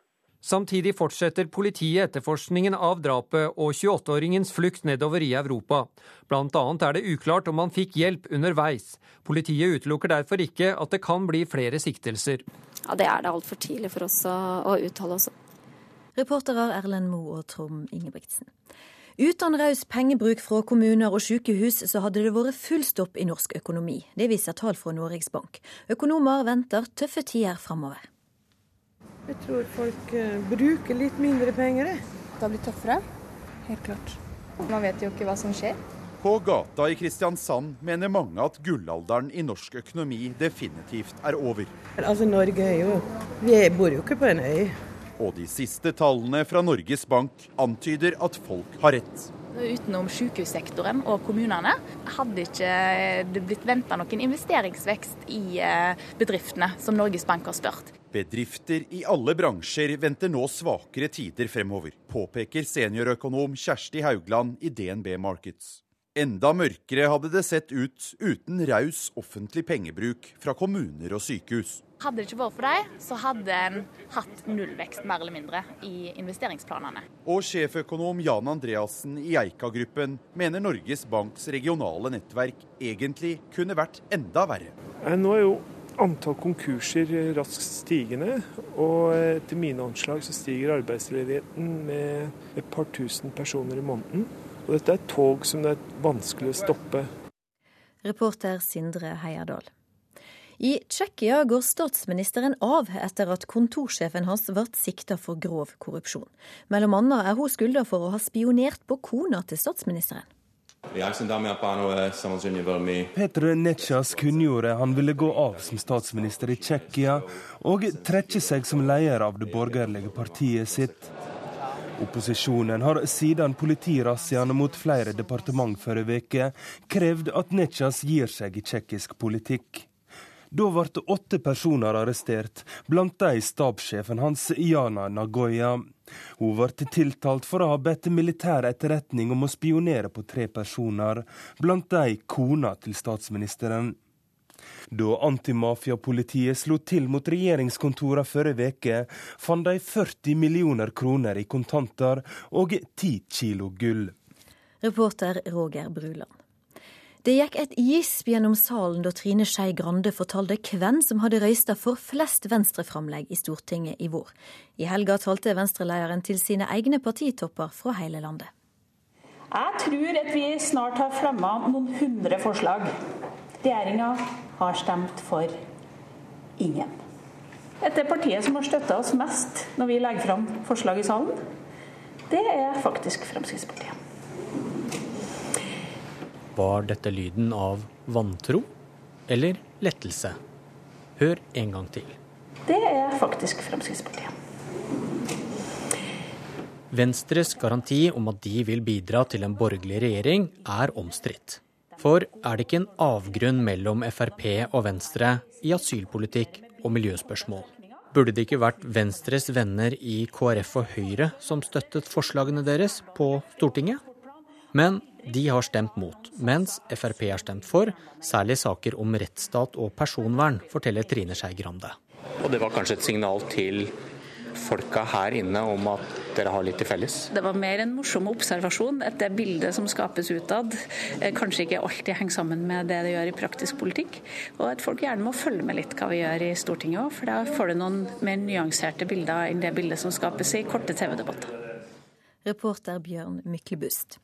Speaker 4: Samtidig fortsetter politiet etterforskningen av drapet og 28-åringens flukt nedover i Europa. Blant annet er det uklart om han fikk hjelp underveis. Politiet utelukker derfor ikke at det kan bli flere siktelser.
Speaker 3: Ja, Det er det altfor tidlig for oss å, å uttale oss om.
Speaker 61: Reporterer Erlend Moe og Trond Ingebrigtsen. Uten raus pengebruk fra kommuner og sykehus, så hadde det vært full stopp i norsk økonomi. Det viser tall fra Norges Bank. Økonomer venter tøffe tider framover.
Speaker 62: Jeg tror folk uh, bruker litt mindre penger.
Speaker 41: Det har blitt tøffere. Helt klart. Man vet jo ikke hva som skjer.
Speaker 60: På gata i Kristiansand mener mange at gullalderen i norsk økonomi definitivt er over.
Speaker 62: Altså, Norge er jo Vi bor jo ikke på en øy.
Speaker 60: Og de siste tallene fra Norges Bank antyder at folk har rett.
Speaker 63: Utenom sykehussektoren og kommunene hadde ikke det blitt venta noen investeringsvekst i eh, bedriftene som Norges Bank har spurt.
Speaker 60: Bedrifter i alle bransjer venter nå svakere tider fremover, påpeker seniorøkonom Kjersti Haugland i DNB Markets. Enda mørkere hadde det sett ut uten raus offentlig pengebruk fra kommuner og sykehus.
Speaker 63: Hadde det ikke vært for dem, så hadde en hatt nullvekst mer eller mindre i investeringsplanene.
Speaker 60: Og sjeføkonom Jan Andreassen i Eika-gruppen mener Norges Banks regionale nettverk egentlig kunne vært enda verre.
Speaker 64: Nå er jo antall konkurser raskt stigende, og etter mine anslag så stiger arbeidsledigheten med et par tusen personer i måneden. Og dette er et tog som det er vanskelig å stoppe.
Speaker 61: Reporter Sindre Heierdal. I Tsjekkia går statsministeren av etter at kontorsjefen hans ble sikta for grov korrupsjon. Mellom annet er hun skylda for å ha spionert på kona til statsministeren.
Speaker 65: Petr Netsjas kunngjorde han ville gå av som statsminister i Tsjekkia, og trekke seg som leder av det borgerlige partiet sitt. Opposisjonen har siden politirazziaene mot flere departement forrige uke krevd at Netsjas gir seg i tsjekkisk politikk. Da ble åtte personer arrestert, blant de stabssjefen hans, Jana Nagoya. Hun ble tiltalt for å ha bedt militær etterretning om å spionere på tre personer, blant de kona til statsministeren. Da antimafiapolitiet slo til mot regjeringskontorene forrige uke, fant de 40 millioner kroner i kontanter og 10 kilo gull.
Speaker 61: Reporter Roger Bruland. Det gikk et gisp gjennom salen da Trine Skei Grande fortalte hvem som hadde røysta for flest venstreframlegg i Stortinget i vår. I helga talte venstrelederen til sine egne partitopper fra hele landet.
Speaker 29: Jeg tror at vi snart har fremma noen hundre forslag. Regjeringa har stemt for ingen. Det partiet som har støtta oss mest når vi legger fram forslag i salen, det er faktisk Fremskrittspartiet.
Speaker 16: Var dette lyden av vantro eller lettelse? Hør en gang til.
Speaker 29: Det er faktisk Fremskrittspartiet.
Speaker 16: Venstres garanti om at de vil bidra til en borgerlig regjering, er omstridt. For er det ikke en avgrunn mellom Frp og Venstre i asylpolitikk og miljøspørsmål? Burde det ikke vært Venstres venner i KrF og Høyre som støttet forslagene deres på Stortinget? Men de har stemt mot, mens Frp har stemt for, særlig saker om rettsstat og personvern, forteller Trine Skei Grande.
Speaker 19: Og det var kanskje et signal til folka her inne om at dere har litt til felles?
Speaker 29: Det var mer en morsom observasjon. At det bildet som skapes utad, eh, kanskje ikke alltid henger sammen med det det gjør i praktisk politikk. Og at folk gjerne må følge med litt hva vi gjør i Stortinget òg, for da får du noen mer nyanserte bilder enn det bildet som skapes i korte TV-debatter.
Speaker 61: Reporter Bjørn Myklebust.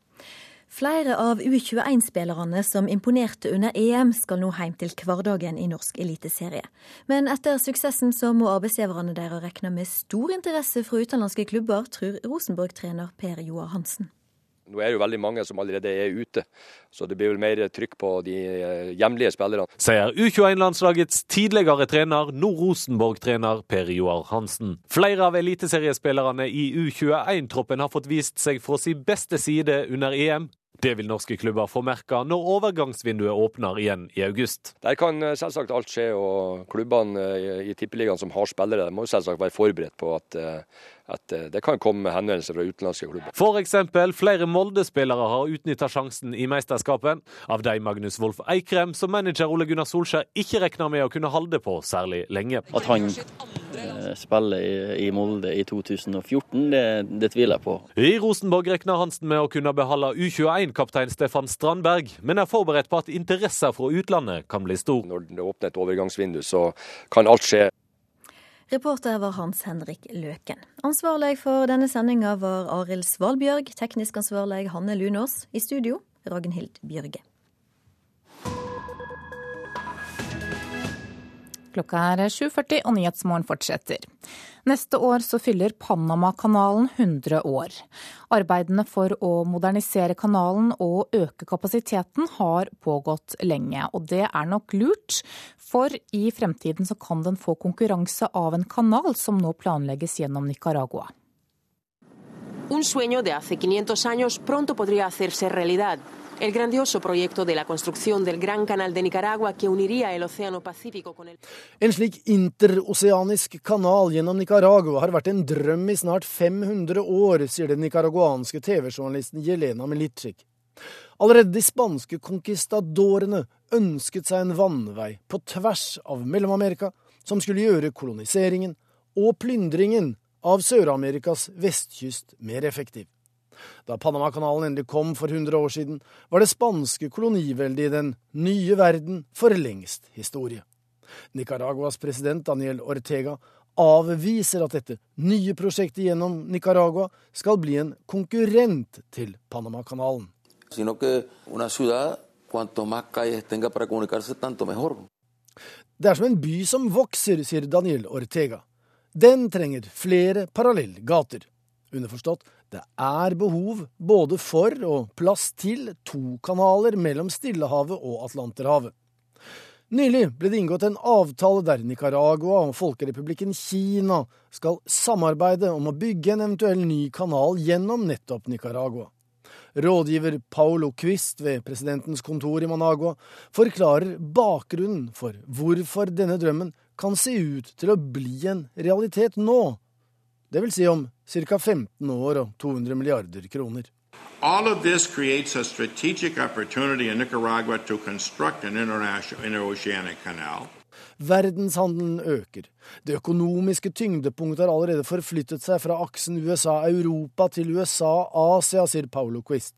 Speaker 61: Flere av U21-spillerne som imponerte under EM, skal nå hjem til hverdagen i norsk eliteserie. Men etter suksessen så må arbeidsgiverne deres regne med stor interesse fra utenlandske klubber, tror Rosenborg-trener Per Joar Hansen.
Speaker 66: Nå er det jo veldig mange som allerede er ute, så det blir vel mer trykk på de eh, hjemlige spillerne.
Speaker 67: Sier U21-landslagets tidligere trener, nå Rosenborg-trener Per Joar Hansen. Flere av eliteseriespillerne i U21-troppen har fått vist seg fra sin beste side under EM. Det vil norske klubber få merke når overgangsvinduet åpner igjen i august.
Speaker 68: Der kan eh, selvsagt alt skje, og klubbene eh, i Tippeligaen som har spillere, må selvsagt være forberedt på at, eh, at det kan komme henvendelser fra utenlandske klubber.
Speaker 67: F.eks. flere Molde-spillere har utnytta sjansen i mesterskapet. Av de Magnus Wolff Eikrem, som manager Ole Gunnar Solskjær ikke regner med å kunne holde på særlig lenge.
Speaker 69: At han spiller i, Molde i 2014, det, det tviler jeg på.
Speaker 67: I Rosenborg regner Hansen med å kunne beholde U21-kaptein Stefan Strandberg, men er forberedt på at interesser fra utlandet kan bli stor.
Speaker 68: Når det åpner et overgangsvindu, så kan alt skje.
Speaker 61: Reporter var Hans Henrik Løken. Ansvarlig for denne sendinga var Arild Svalbjørg, teknisk ansvarlig Hanne Lunås. I studio Ragnhild Bjørge.
Speaker 2: Klokka er 7.40 og Nyhetsmorgen fortsetter. Neste år så fyller Panamakanalen 100 år. Arbeidene for å modernisere kanalen og øke kapasiteten har pågått lenge, og det er nok lurt. For i fremtiden så kan den få konkurranse av en kanal som nå planlegges gjennom Nicaragua.
Speaker 70: Un sueño de hace 500 años pronto podría hacerse realidad. El grandioso proyecto de la construcción del Gran Canal de Nicaragua que uniría el Océano Pacífico con el
Speaker 71: En slik interoceanisk kanal gjennom Nicaragua har vært en drøm i snart 500 år, sier den nicaraguanske TV-journalisten Jelena Milicic. Allerede de spanske conquistadorene ønsket seg en vannvei på tvers av Mellom-Amerika, som skulle gjøre koloniseringen og plyndringen av Sør-Amerikas vestkyst mer effektiv. Da Panamakanalen endelig kom for 100 år siden, var det spanske koloniveldet i den nye verden for lengst historie. Nicaraguas president Daniel Ortega avviser at dette nye prosjektet gjennom Nicaragua skal bli en konkurrent til Panamakanalen. Det er som en by som vokser, sier Daniel Ortega. Den trenger flere parallellgater. Underforstått, det er behov både for og plass til to kanaler mellom Stillehavet og Atlanterhavet. Nylig ble det inngått en avtale der Nicaragua og Folkerepublikken Kina skal samarbeide om å bygge en eventuell ny kanal gjennom nettopp Nicaragua. Rådgiver Paulo Quist ved presidentens kontor i Managua forklarer bakgrunnen for hvorfor denne drømmen kan se ut til å bli en realitet nå, det vil si om ca. 15 år og 200 milliarder kroner. All of this creates a strategic opportunity in Nicaragua to construct an interoceanic canal. Verdenshandelen øker. Det økonomiske tyngdepunktet har allerede forflyttet seg fra aksen USA-Europa til USA-Asia, sier Paulo Quist.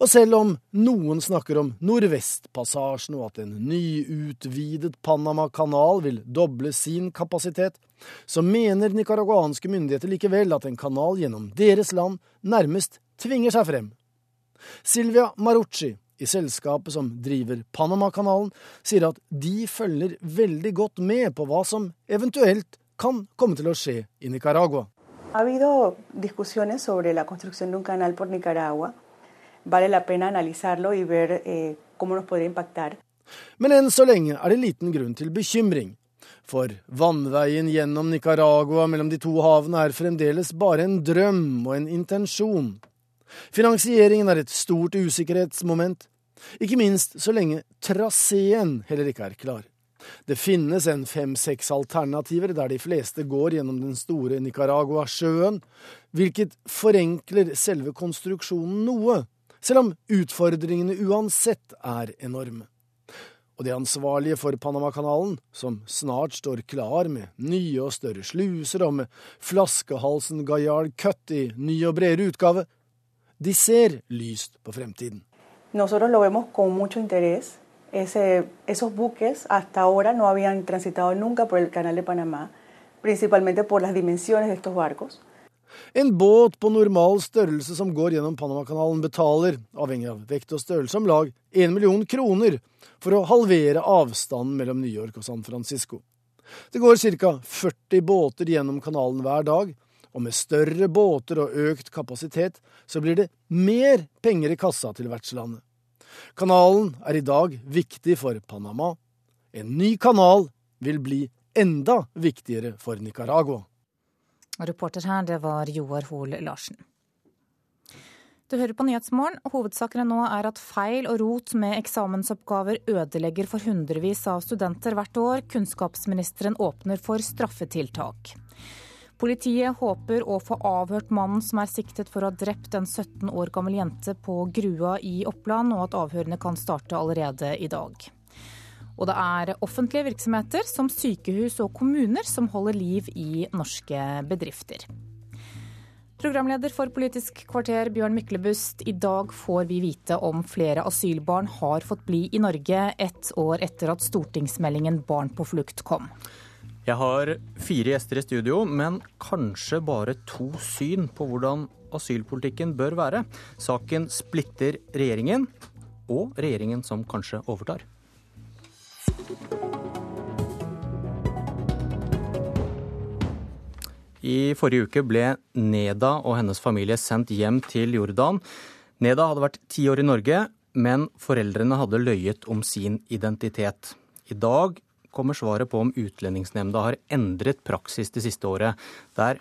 Speaker 71: Og selv om noen snakker om Nordvestpassasjen og at en nyutvidet Panama-kanal vil doble sin kapasitet, så mener nicaraguanske myndigheter likevel at en kanal gjennom deres land nærmest tvinger seg frem. Silvia Marucci i selskapet som driver Panama-kanalen, sier at de følger veldig godt med på hva som eventuelt kan komme til å skje i Nicaragua. Ha habido discusiones sobre la construcción de un canal por Nicaragua vale la pena analizarlo y ver eh, cómo nos podría impactar. Men enn så lenge er det liten grunn til bekymring. For vannveien gjennom Nicaragua mellom de to havene er fremdeles bare en drøm og en intensjon. Finansieringen er et stort usikkerhetsmoment, ikke minst så lenge traseen heller ikke er klar. Det finnes en fem-seks alternativer der de fleste går gjennom den store Nicaragua-sjøen, hvilket forenkler selve konstruksjonen noe, selv om utfordringene uansett er enorme. Og de ansvarlige for Panamakanalen, som snart står klar med nye og større sluser og med flaskehalsen Gayard Cut i ny og bredere utgave, de ser lyst på fremtiden. Nosotros lo vemos con mucho interés. Ese, esos buques hasta ahora no habían transitado nunca por el canal de Panamá, principalmente por. En båt på normal størrelse som går gjennom Panamakanalen betaler, avhengig av vekt og størrelse, om lag 1 million kroner for å halvere avstanden mellom New York og San Francisco. Det går ca. 40 båter gjennom kanalen hver dag, og med større båter og økt kapasitet så blir det mer penger i kassa til vertslandet. Kanalen er i dag viktig for Panama. En ny kanal vil bli enda viktigere for Nicaragua.
Speaker 2: Reporter her, det var Joar Hoel Larsen. Du hører på Nyhetsmorgen. Hovedsakene nå er at feil og rot med eksamensoppgaver ødelegger for hundrevis av studenter hvert år. Kunnskapsministeren åpner for straffetiltak. Politiet håper å få avhørt mannen som er siktet for å ha drept en 17 år gammel jente på Grua i Oppland, og at avhørene kan starte allerede i dag. Og det er offentlige virksomheter som sykehus og kommuner som holder liv i norske bedrifter. Programleder for Politisk kvarter, Bjørn Myklebust. I dag får vi vite om flere asylbarn har fått bli i Norge ett år etter at stortingsmeldingen Barn på flukt kom.
Speaker 72: Jeg har fire gjester i studio, men kanskje bare to syn på hvordan asylpolitikken bør være. Saken splitter regjeringen, og regjeringen som kanskje overtar. I forrige uke ble Neda og hennes familie sendt hjem til Jordan. Neda hadde vært ti år i Norge, men foreldrene hadde løyet om sin identitet. I dag kommer svaret på om Utlendingsnemnda har endret praksis det siste året, der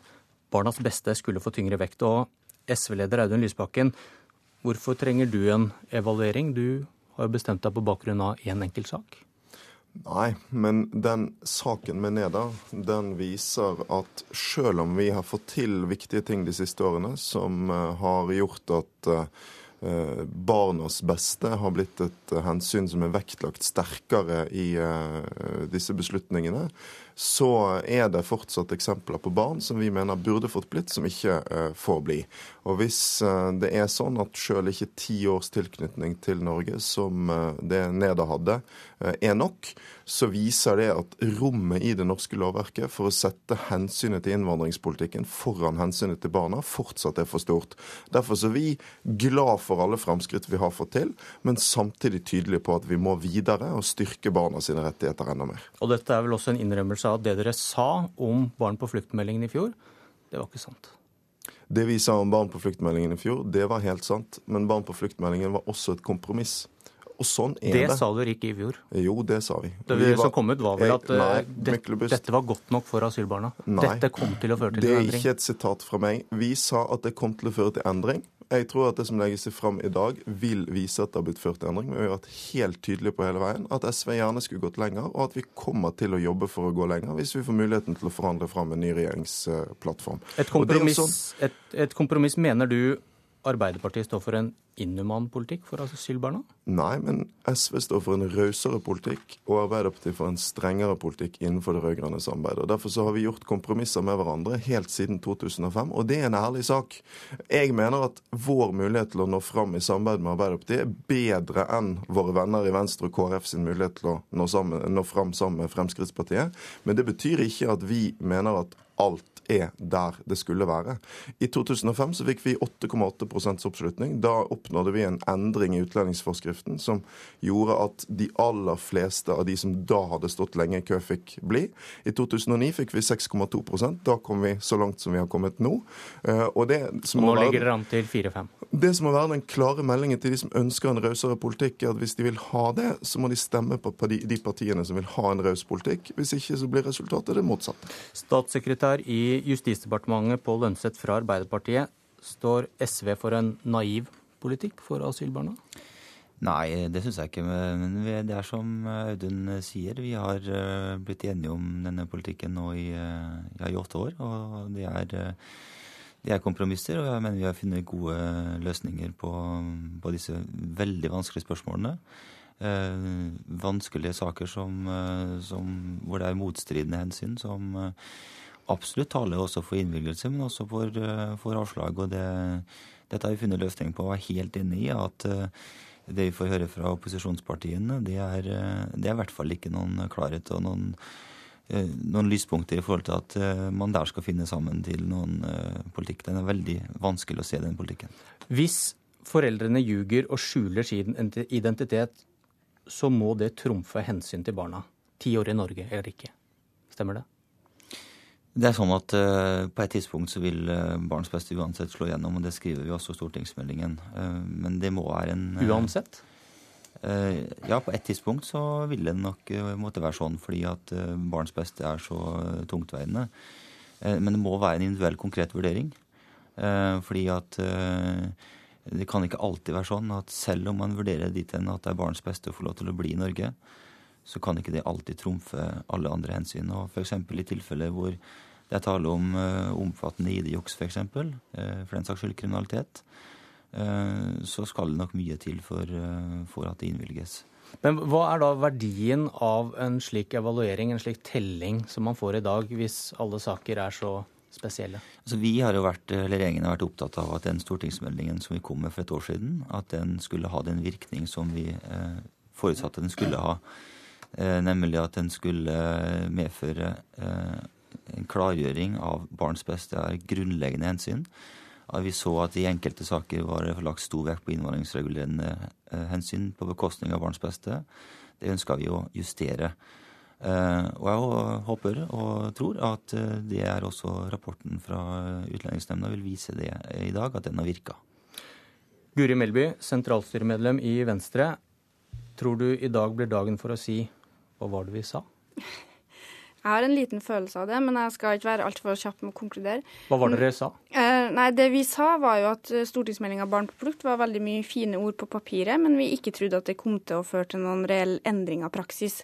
Speaker 72: barnas beste skulle få tyngre vekt. Og SV-leder Audun Lysbakken, hvorfor trenger du en evaluering? Du har jo bestemt deg på bakgrunn av én enkelt sak.
Speaker 73: Nei, men den saken med Neda den viser at selv om vi har fått til viktige ting de siste årene som eh, har gjort at eh, barnas beste har blitt et hensyn som er vektlagt sterkere i eh, disse beslutningene, så er det fortsatt eksempler på barn som vi mener burde fått blitt, som ikke får bli. Og hvis det er sånn at selv ikke ti års tilknytning til Norge, som det Neda hadde, er nok, så viser det at rommet i det norske lovverket for å sette hensynet til innvandringspolitikken foran hensynet til barna fortsatt er for stort. Derfor er vi glad for alle framskritt vi har fått til, men samtidig tydelige på at vi må videre og styrke barna sine rettigheter enda mer.
Speaker 72: Og dette er vel også en innrømmelse av at det dere sa om Barn på flukt-meldingen i fjor, det var ikke sant?
Speaker 73: Det vi sa om Barn på flukt-meldingen i fjor, det var helt sant. Men Barn på flukt-meldingen var også et kompromiss. Og sånn er
Speaker 72: det.
Speaker 73: Det
Speaker 72: sa dere ikke i fjor?
Speaker 73: Jo, det sa vi.
Speaker 72: Det vi som kom ut var vel at
Speaker 73: nei,
Speaker 72: det, dette var godt nok for asylbarna?
Speaker 73: Nei,
Speaker 72: dette kom til å føre til endring?
Speaker 73: Det er ikke et sitat fra meg. Vi sa at det kom til å føre til endring. Jeg tror at det som legges fram i dag, vil vise at det har blitt ført til endring. Vi har vært helt tydelige på hele veien at SV gjerne skulle gått lenger, og at vi kommer til å jobbe for å gå lenger hvis vi får muligheten til å forhandle fram en ny regjeringsplattform.
Speaker 72: Et kompromiss,
Speaker 73: sånn...
Speaker 72: et, et kompromiss mener du Arbeiderpartiet står for en inhuman politikk for asylbarna?
Speaker 73: Nei, men SV står for en rausere politikk, og Arbeiderpartiet for en strengere politikk innenfor det rød-grønne samarbeidet. Og Derfor så har vi gjort kompromisser med hverandre helt siden 2005, og det er en ærlig sak. Jeg mener at vår mulighet til å nå fram i samarbeid med Arbeiderpartiet er bedre enn våre venner i Venstre og KrF sin mulighet til å nå, sammen, nå fram sammen med Fremskrittspartiet. Men det betyr ikke at vi mener at alt er der det skulle være. I 2005 så fikk vi 8,8% oppslutning. Da oppnådde vi en endring i utlendingsforskriften som gjorde at de aller fleste av de som da hadde stått lenge i kø, fikk bli. I 2009 fikk vi 6,2% Da kom vi så langt som vi har kommet nå.
Speaker 72: Eh, og, det som og nå ligger dere an til 4-5?
Speaker 73: Det som må være den klare meldingen til de som ønsker en rausere politikk, er at hvis de vil ha det, så må de stemme på de, de partiene som vil ha en raus politikk. Hvis ikke så blir resultatet det motsatte.
Speaker 72: Statssekretær i Justisdepartementet Pål Lønseth fra Arbeiderpartiet. Står SV for en naiv politikk for asylbarna?
Speaker 62: Nei, det syns jeg ikke. Men det er som Audun sier, vi har eh, blitt enige om denne politikken nå i, eh, ja, i åtte år. Og det er, eh, det er, kompromisser, og jeg mener vi har funnet gode løsninger på, på disse veldig vanskelige spørsmålene. Eh, vanskelige saker som, som, hvor det er motstridende hensyn, som absolutt taler også for innvilgelse, men også for, for avslag. og det, Dette har vi funnet løsning på og er helt enig i. at det vi får høre fra opposisjonspartiene, det er, det er i hvert fall ikke noen klarhet og noen, noen, lyspunkter i forhold til at man der skal finne sammen til noen politikk. Den er veldig vanskelig å se, den politikken.
Speaker 72: Hvis foreldrene ljuger og skjuler sin identitet, så må det trumfe hensyn til barna. Ti år i Norge eller ikke. Stemmer det?
Speaker 62: Det er sånn at uh, På et tidspunkt så vil uh, barns beste uansett slå gjennom, og det skriver vi også i stortingsmeldingen. Uh, men det må være en
Speaker 72: Uansett?
Speaker 62: ja, på et tidspunkt så vil det nok måtte være sånn, fordi at barns beste er så tungtveiende. men det må være en individuell, konkret vurdering. fordi at det kan ikke alltid være sånn at selv om man vurderer dit hen at det er barns beste å få lov til å bli i Norge, så kan ikke det alltid trumfe alle andre hensyn. Og F.eks. i tilfeller hvor det er tale om uh, omfattende ID-juks, f.eks., uh, for den saks skyld kriminalitet, uh, så skal det nok mye til for, for at det innvilges.
Speaker 72: Men hva er da verdien av en slik evaluering, en slik telling som man får i dag, hvis alle saker er så spesielle?
Speaker 62: Altså, vi har jo vært, eller Regjeringen har vært opptatt av at den stortingsmeldingen som vi kom med for et år siden, at den skulle ha den virkning som vi eh, forutsatte den skulle ha. Eh, nemlig at den skulle medføre eh, en klargjøring av barns beste er grunnleggende hensyn. Vi så at i enkelte saker var det lagt stor vekt på innvandringsregulerende eh, hensyn på bekostning av barns beste. Det ønska vi å justere. Eh, og jeg håper og tror at eh, det er også rapporten fra Utlendingsnemnda vil vise det i dag, at den har virka.
Speaker 72: Guri Melby, sentralstyremedlem i Venstre. Tror du i dag blir dagen for å si hva var det vi sa?
Speaker 74: Jeg har en liten følelse av det, men jeg skal ikke være altfor kjapp med å konkludere.
Speaker 72: Hva var det dere sa?
Speaker 74: Eh, nei, Det vi sa, var jo at eh, stortingsmeldinga Barn på flukt var veldig mye fine ord på papiret, men vi ikke trodde at det kom til å føre til noen reell endring av praksis.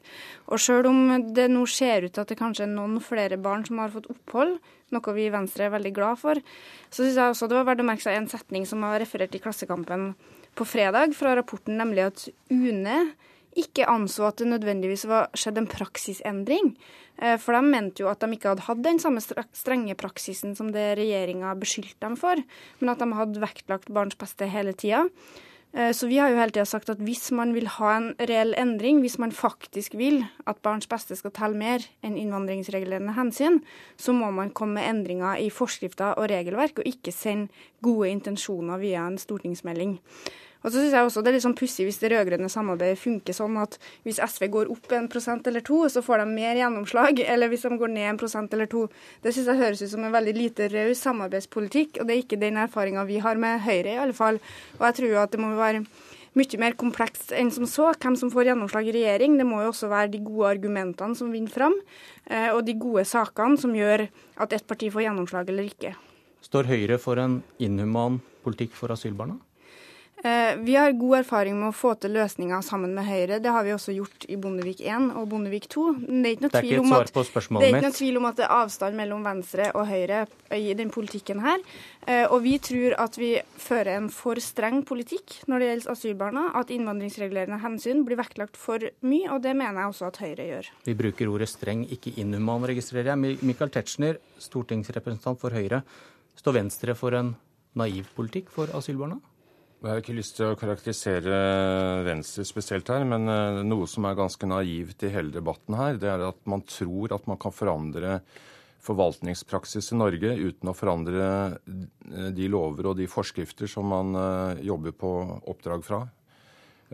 Speaker 74: Og sjøl om det nå ser ut til at det kanskje er noen flere barn som har fått opphold, noe vi i Venstre er veldig glad for, så syns jeg også det var verdt å merke seg en setning som var referert i Klassekampen på fredag fra rapporten, nemlig at UNE ikke anså at det nødvendigvis var skjedd en praksisendring. Eh, for de mente jo at de ikke hadde hatt den samme strenge praksisen som det regjeringa beskyldte dem for, men at de hadde vektlagt barns beste hele tida. Eh, så vi har jo hele tida sagt at hvis man vil ha en reell endring, hvis man faktisk vil at barns beste skal telle mer enn innvandringsregulerende hensyn, så må man komme med endringer i forskrifter og regelverk, og ikke sende gode intensjoner via en stortingsmelding. Og så synes jeg også Det er litt sånn pussig hvis det rød-grønne samarbeidet funker sånn at hvis SV går opp en prosent eller to, så får de mer gjennomslag, eller hvis de går ned en prosent eller to. Det synes jeg høres ut som en veldig lite raus samarbeidspolitikk, og det er ikke den erfaringa vi har med Høyre, i alle fall. Og jeg tror jo at det må være mye mer komplekst enn som så, hvem som får gjennomslag i regjering. Det må jo også være de gode argumentene som vinner fram, eh, og de gode sakene som gjør at ett parti får gjennomslag eller ikke.
Speaker 72: Står Høyre for en inhuman politikk for asylbarna?
Speaker 74: Eh, vi har god erfaring med å få til løsninger sammen med Høyre. Det har vi også gjort i Bondevik 1 og Bondevik 2.
Speaker 72: Det er ikke noe, er ikke at, det er
Speaker 74: tvil om at det er avstand mellom Venstre og Høyre i den politikken her. Eh, og vi tror at vi fører en for streng politikk når det gjelder asylbarna. At innvandringsregulerende hensyn blir vektlagt for mye, og det mener jeg også at Høyre gjør.
Speaker 72: Vi bruker ordet streng, ikke inhuman, registrerer jeg. Michael Tetzschner, stortingsrepresentant for Høyre. Står Venstre for en naiv politikk for asylbarna?
Speaker 75: Jeg har ikke lyst til å karakterisere Venstre spesielt her, men eh, noe som er ganske naivt i hele debatten her, det er at man tror at man kan forandre forvaltningspraksis i Norge uten å forandre eh, de lover og de forskrifter som man eh, jobber på oppdrag fra.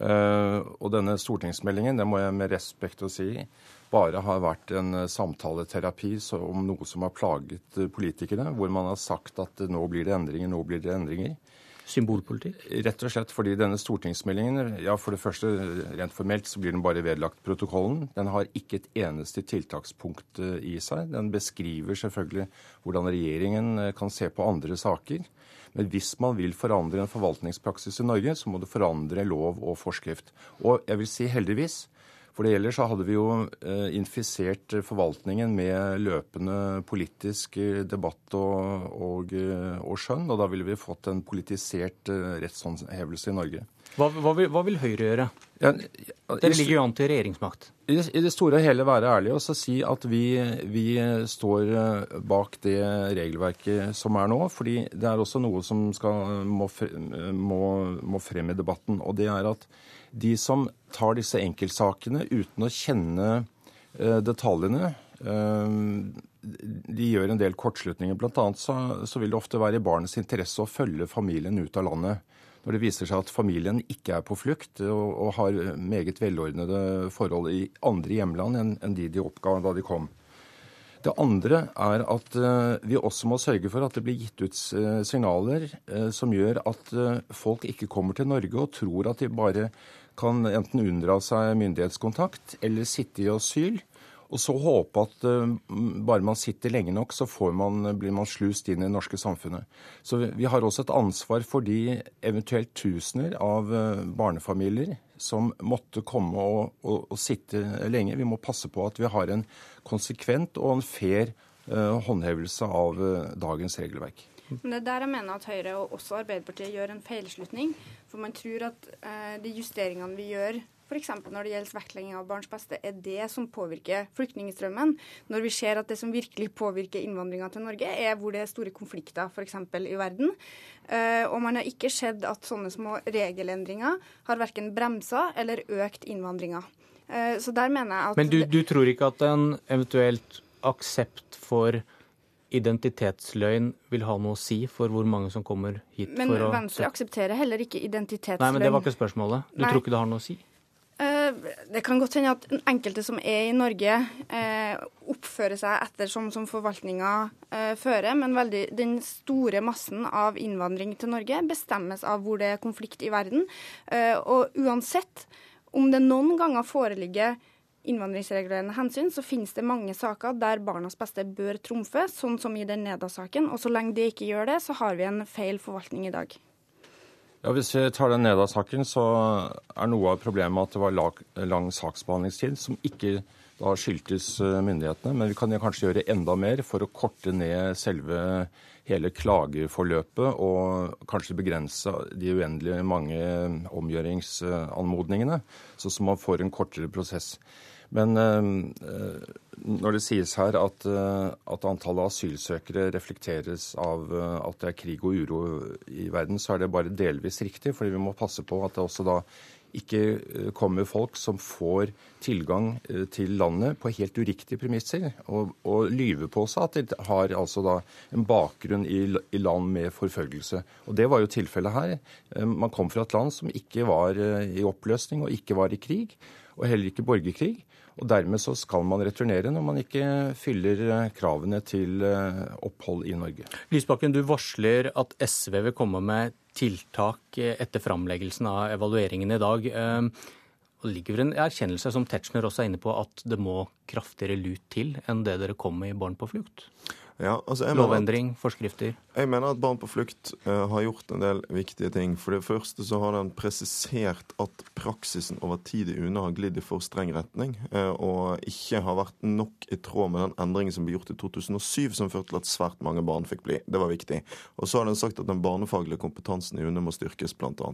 Speaker 75: Og denne stortingsmeldingen, det må jeg med respekt å si, bare har vært en samtaleterapi om noe som har plaget politikerne, hvor man har sagt at nå blir det endringer, nå blir det endringer.
Speaker 72: Symbolpolitikk?
Speaker 75: Rett og slett fordi denne stortingsmeldingen, ja for det første rent formelt så blir den bare vedlagt protokollen. Den har ikke et eneste tiltakspunkt eh, i seg. Den beskriver selvfølgelig hvordan regjeringen eh, kan se på andre saker. Men hvis man vil forandre en forvaltningspraksis i Norge, så må det forandre lov og forskrift. Og jeg vil si heldigvis for det ellers så hadde vi jo eh, infisert forvaltningen med løpende politisk eh, debatt og, og, eh, og, skjønn, og da ville vi fått en politisert rettshåndhevelse i Norge.
Speaker 72: Hva, hva, vil, hva vil, Høyre gjøre? Ja, Dere ligger jo an til regjeringsmakt.
Speaker 75: I det, I det, store og hele være ærlig og si at vi, vi, står bak det regelverket som er nå. fordi det er også noe som skal, må, må, må frem i debatten. Og det er at de som tar disse enkeltsakene uten å kjenne eh, detaljene, eh, de gjør en del kortslutninger. Blant annet så, så vil det ofte være i barnets interesse å følge familien ut av landet. Når det viser seg at familien ikke er på flukt og, og har meget velordnede forhold i andre hjemland enn, enn de de oppga da de kom. Det andre er at uh, vi også må sørge for at det blir gitt ut signaler som gjør at folk ikke kommer til Norge og tror at de bare kan enten unndra seg myndighetskontakt eller sitte i asyl Og så håpe at uh, bare man sitter lenge nok, så man, blir man slust inn i det norske samfunnet. Så vi, har også et ansvar for de eventuelt tusener av uh, barnefamilier som måtte komme og, og, og, sitte lenge. Vi må passe på at vi har en konsekvent og en fair uh, håndhevelse av dagens regelverk.
Speaker 74: Men det er der jeg mener at Høyre og også Arbeiderpartiet gjør en feilslutning. For man tror at eh, de justeringene vi gjør f.eks. når det gjelder vektlegging av barns beste, er det som påvirker flyktningstrømmen. Når vi ser at det som virkelig påvirker innvandringa til Norge, er hvor det er store konflikter f.eks. i verden. Uh, og man har ikke sett at sånne små regelendringer har verken bremsa eller økt innvandringa. Uh, så der mener jeg at
Speaker 72: Men du, du tror ikke at en eventuelt aksept for identitetsløgn vil ha noe å si for hvor mange som kommer hit
Speaker 74: Men
Speaker 72: for
Speaker 74: å Men Venstre aksepterer heller ikke identitetsløgn.
Speaker 72: Nei, men det var ikke spørsmålet. Du Nei. tror ikke det har noe å si?
Speaker 74: Eh, det kan godt hende at enkelte som er i Norge, eh, oppfører seg etter sånn som forvaltninga eh, fører, men veldig, den store massen av innvandring til Norge bestemmes av hvor det er konflikt i verden. Og uansett om det noen ganger foreligger innvandringsregulerende hensyn, så finnes det mange saker der barnas beste bør trumfe, sånn som i den Neda-saken. Og så lenge det ikke gjør det, så har vi en feil forvaltning i dag.
Speaker 75: Ja, Hvis vi tar den Neda-saken, så er noe av problemet at det var lang, lang saksbehandlingstid, som ikke da skyldtes eh, myndighetene. Men vi kan kanskje gjøre enda mer for å korte ned selve hele klageforløpet og kanskje begrense de uendelig mange omgjøringsanmodningene, sånn som man får en kortere prosess. Men eh, når det sies her at, eh, at, antallet asylsøkere reflekteres av eh, at det er krig og uro i verden, så er det bare delvis riktig. fordi vi må passe på at det også da ikke kommer folk som får tilgang til landet på helt uriktige premisser, og, og lyver på seg at de har altså da en bakgrunn i, i, land med forfølgelse. Og Det var jo tilfellet her. Man kom fra et land som ikke var i oppløsning og ikke var i krig, og heller ikke borgerkrig. Og Dermed så skal man returnere når man ikke fyller eh, kravene til eh, opphold i Norge.
Speaker 72: Lysbakken, du varsler at SV vil komme med tiltak eh, etter framleggelsen av evalueringen i dag. Og det ligger en erkjennelse, som Tetzschner også er inne på, at det må kraftigere lut til enn det dere kom med i Barn på flukt?
Speaker 73: Ja, altså
Speaker 72: Lovendring, forskrifter?
Speaker 73: Jeg mener at Barn på flukt uh, har gjort en del viktige ting. For det første så har den presisert at praksisen over tid i UNE har glidd i for streng retning, uh, og ikke har vært nok i tråd med den endringen som ble gjort i 2007, som førte til at svært mange barn fikk bli. Det var viktig. Og så har den sagt at den barnefaglige kompetansen i UNE må styrkes, bl.a.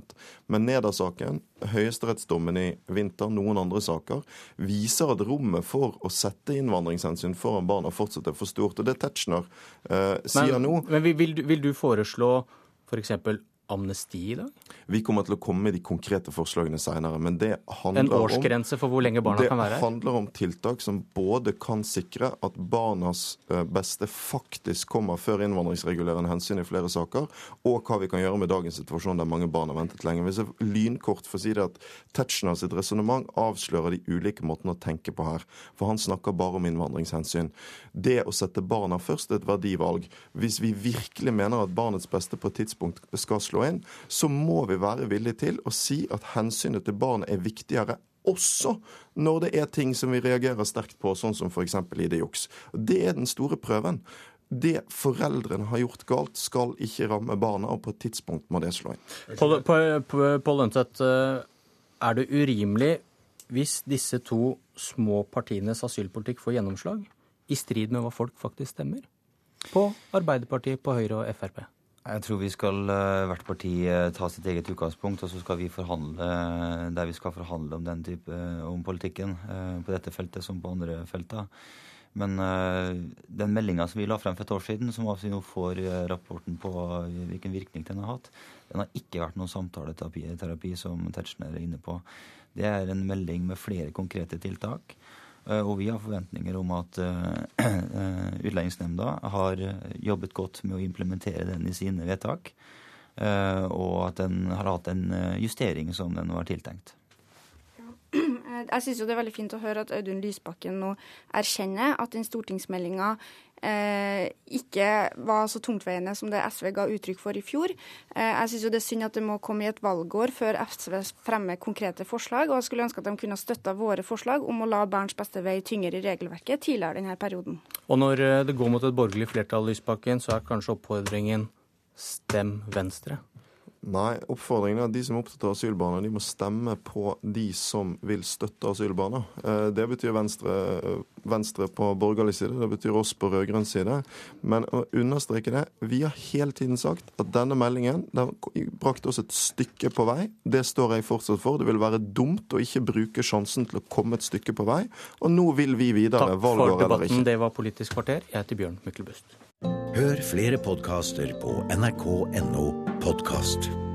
Speaker 73: Men Neda-saken, høyesterettsdommen i vinter, noen andre saker, viser at rommet for å sette innvandringshensyn foran barna fortsatt er for stort. Og det Tetzschner uh, sier
Speaker 72: men,
Speaker 73: nå
Speaker 72: Men vil, vil du foreslå f.eks. For amnesti i dag?
Speaker 73: Vi kommer til å komme med de konkrete forslagene senere. Men det handler
Speaker 72: En årsgrense for hvor lenge barna kan være
Speaker 73: her? Det handler om tiltak som både kan sikre at barnas eh, beste faktisk kommer før innvandringsregulerende hensyn i flere saker, og hva vi kan gjøre med dagens situasjon der mange barn har ventet lenge. Hvis jeg lynkort får si det at Tetzschner sitt resonnement avslører de ulike måtene å tenke på her. For han snakker bare om innvandringshensyn. Det å sette barna først er et verdivalg. Hvis vi virkelig mener at barnets beste på et tidspunkt skal slå inn, så må vi være villige til å si at hensynet til barnet er viktigere også når det er ting som vi reagerer sterkt på, sånn som f.eks. ID-juks. Det er den store prøven. Det foreldrene har gjort galt, skal ikke ramme barna, og på et tidspunkt må det slå inn.
Speaker 72: Pål Lønseth, eh, er det urimelig hvis disse to små partienes asylpolitikk får gjennomslag, i strid med hva folk faktisk stemmer? På Arbeiderpartiet, på Høyre og Frp?
Speaker 62: Jeg tror vi skal eh, hvert parti eh, ta sitt eget utgangspunkt, og så skal vi forhandle der vi skal forhandle om den type om politikken. Eh, på dette feltet som på andre felter. Men den meldinga som vi la frem for et år siden, som altså nå får rapporten på hvilken virkning den har hatt, den har ikke vært noen samtaleterapi, som Tetzschner er inne på. Det er en melding med flere konkrete tiltak. Eh, og vi har forventninger om at eh, eh, Utlendingsnemnda har jobbet godt med å implementere den i sine vedtak, og at den har hatt en justering som den var tiltenkt.
Speaker 74: Jeg syns det er veldig fint å høre at Audun Lysbakken nå erkjenner at den stortingsmeldinga eh, ikke var så tungtveiende som det SV ga uttrykk for i fjor. Eh, jeg syns det er synd at det må komme i et valgår før SV fremmer konkrete forslag, og jeg skulle ønske at de kunne støtta våre forslag om å la barns beste vei tyngre i regelverket tidligere denne perioden.
Speaker 72: Og når eh, det går mot et borgerlig flertall, Lysbakken, så er kanskje oppfordringen stem Venstre?
Speaker 73: Nei, oppfordringen er at de som er opptatt av asylbarna, de må stemme på de som vil støtte asylbarna. Eh, det betyr Venstre, Venstre på borgerlig side, det betyr oss på rød-grønn side. Men å understreke det, vi har hele tiden sagt at denne meldingen den brakte oss et stykke på vei. Det står jeg fortsatt for. Det vil være dumt å ikke bruke sjansen til å komme et stykke på vei. Og nå vil vi videre,
Speaker 72: valgår eller ikke. Det var Politisk kvarter. Jeg heter Bjørn Myklebust.
Speaker 76: Hør flere podkaster på nrk.no podkast.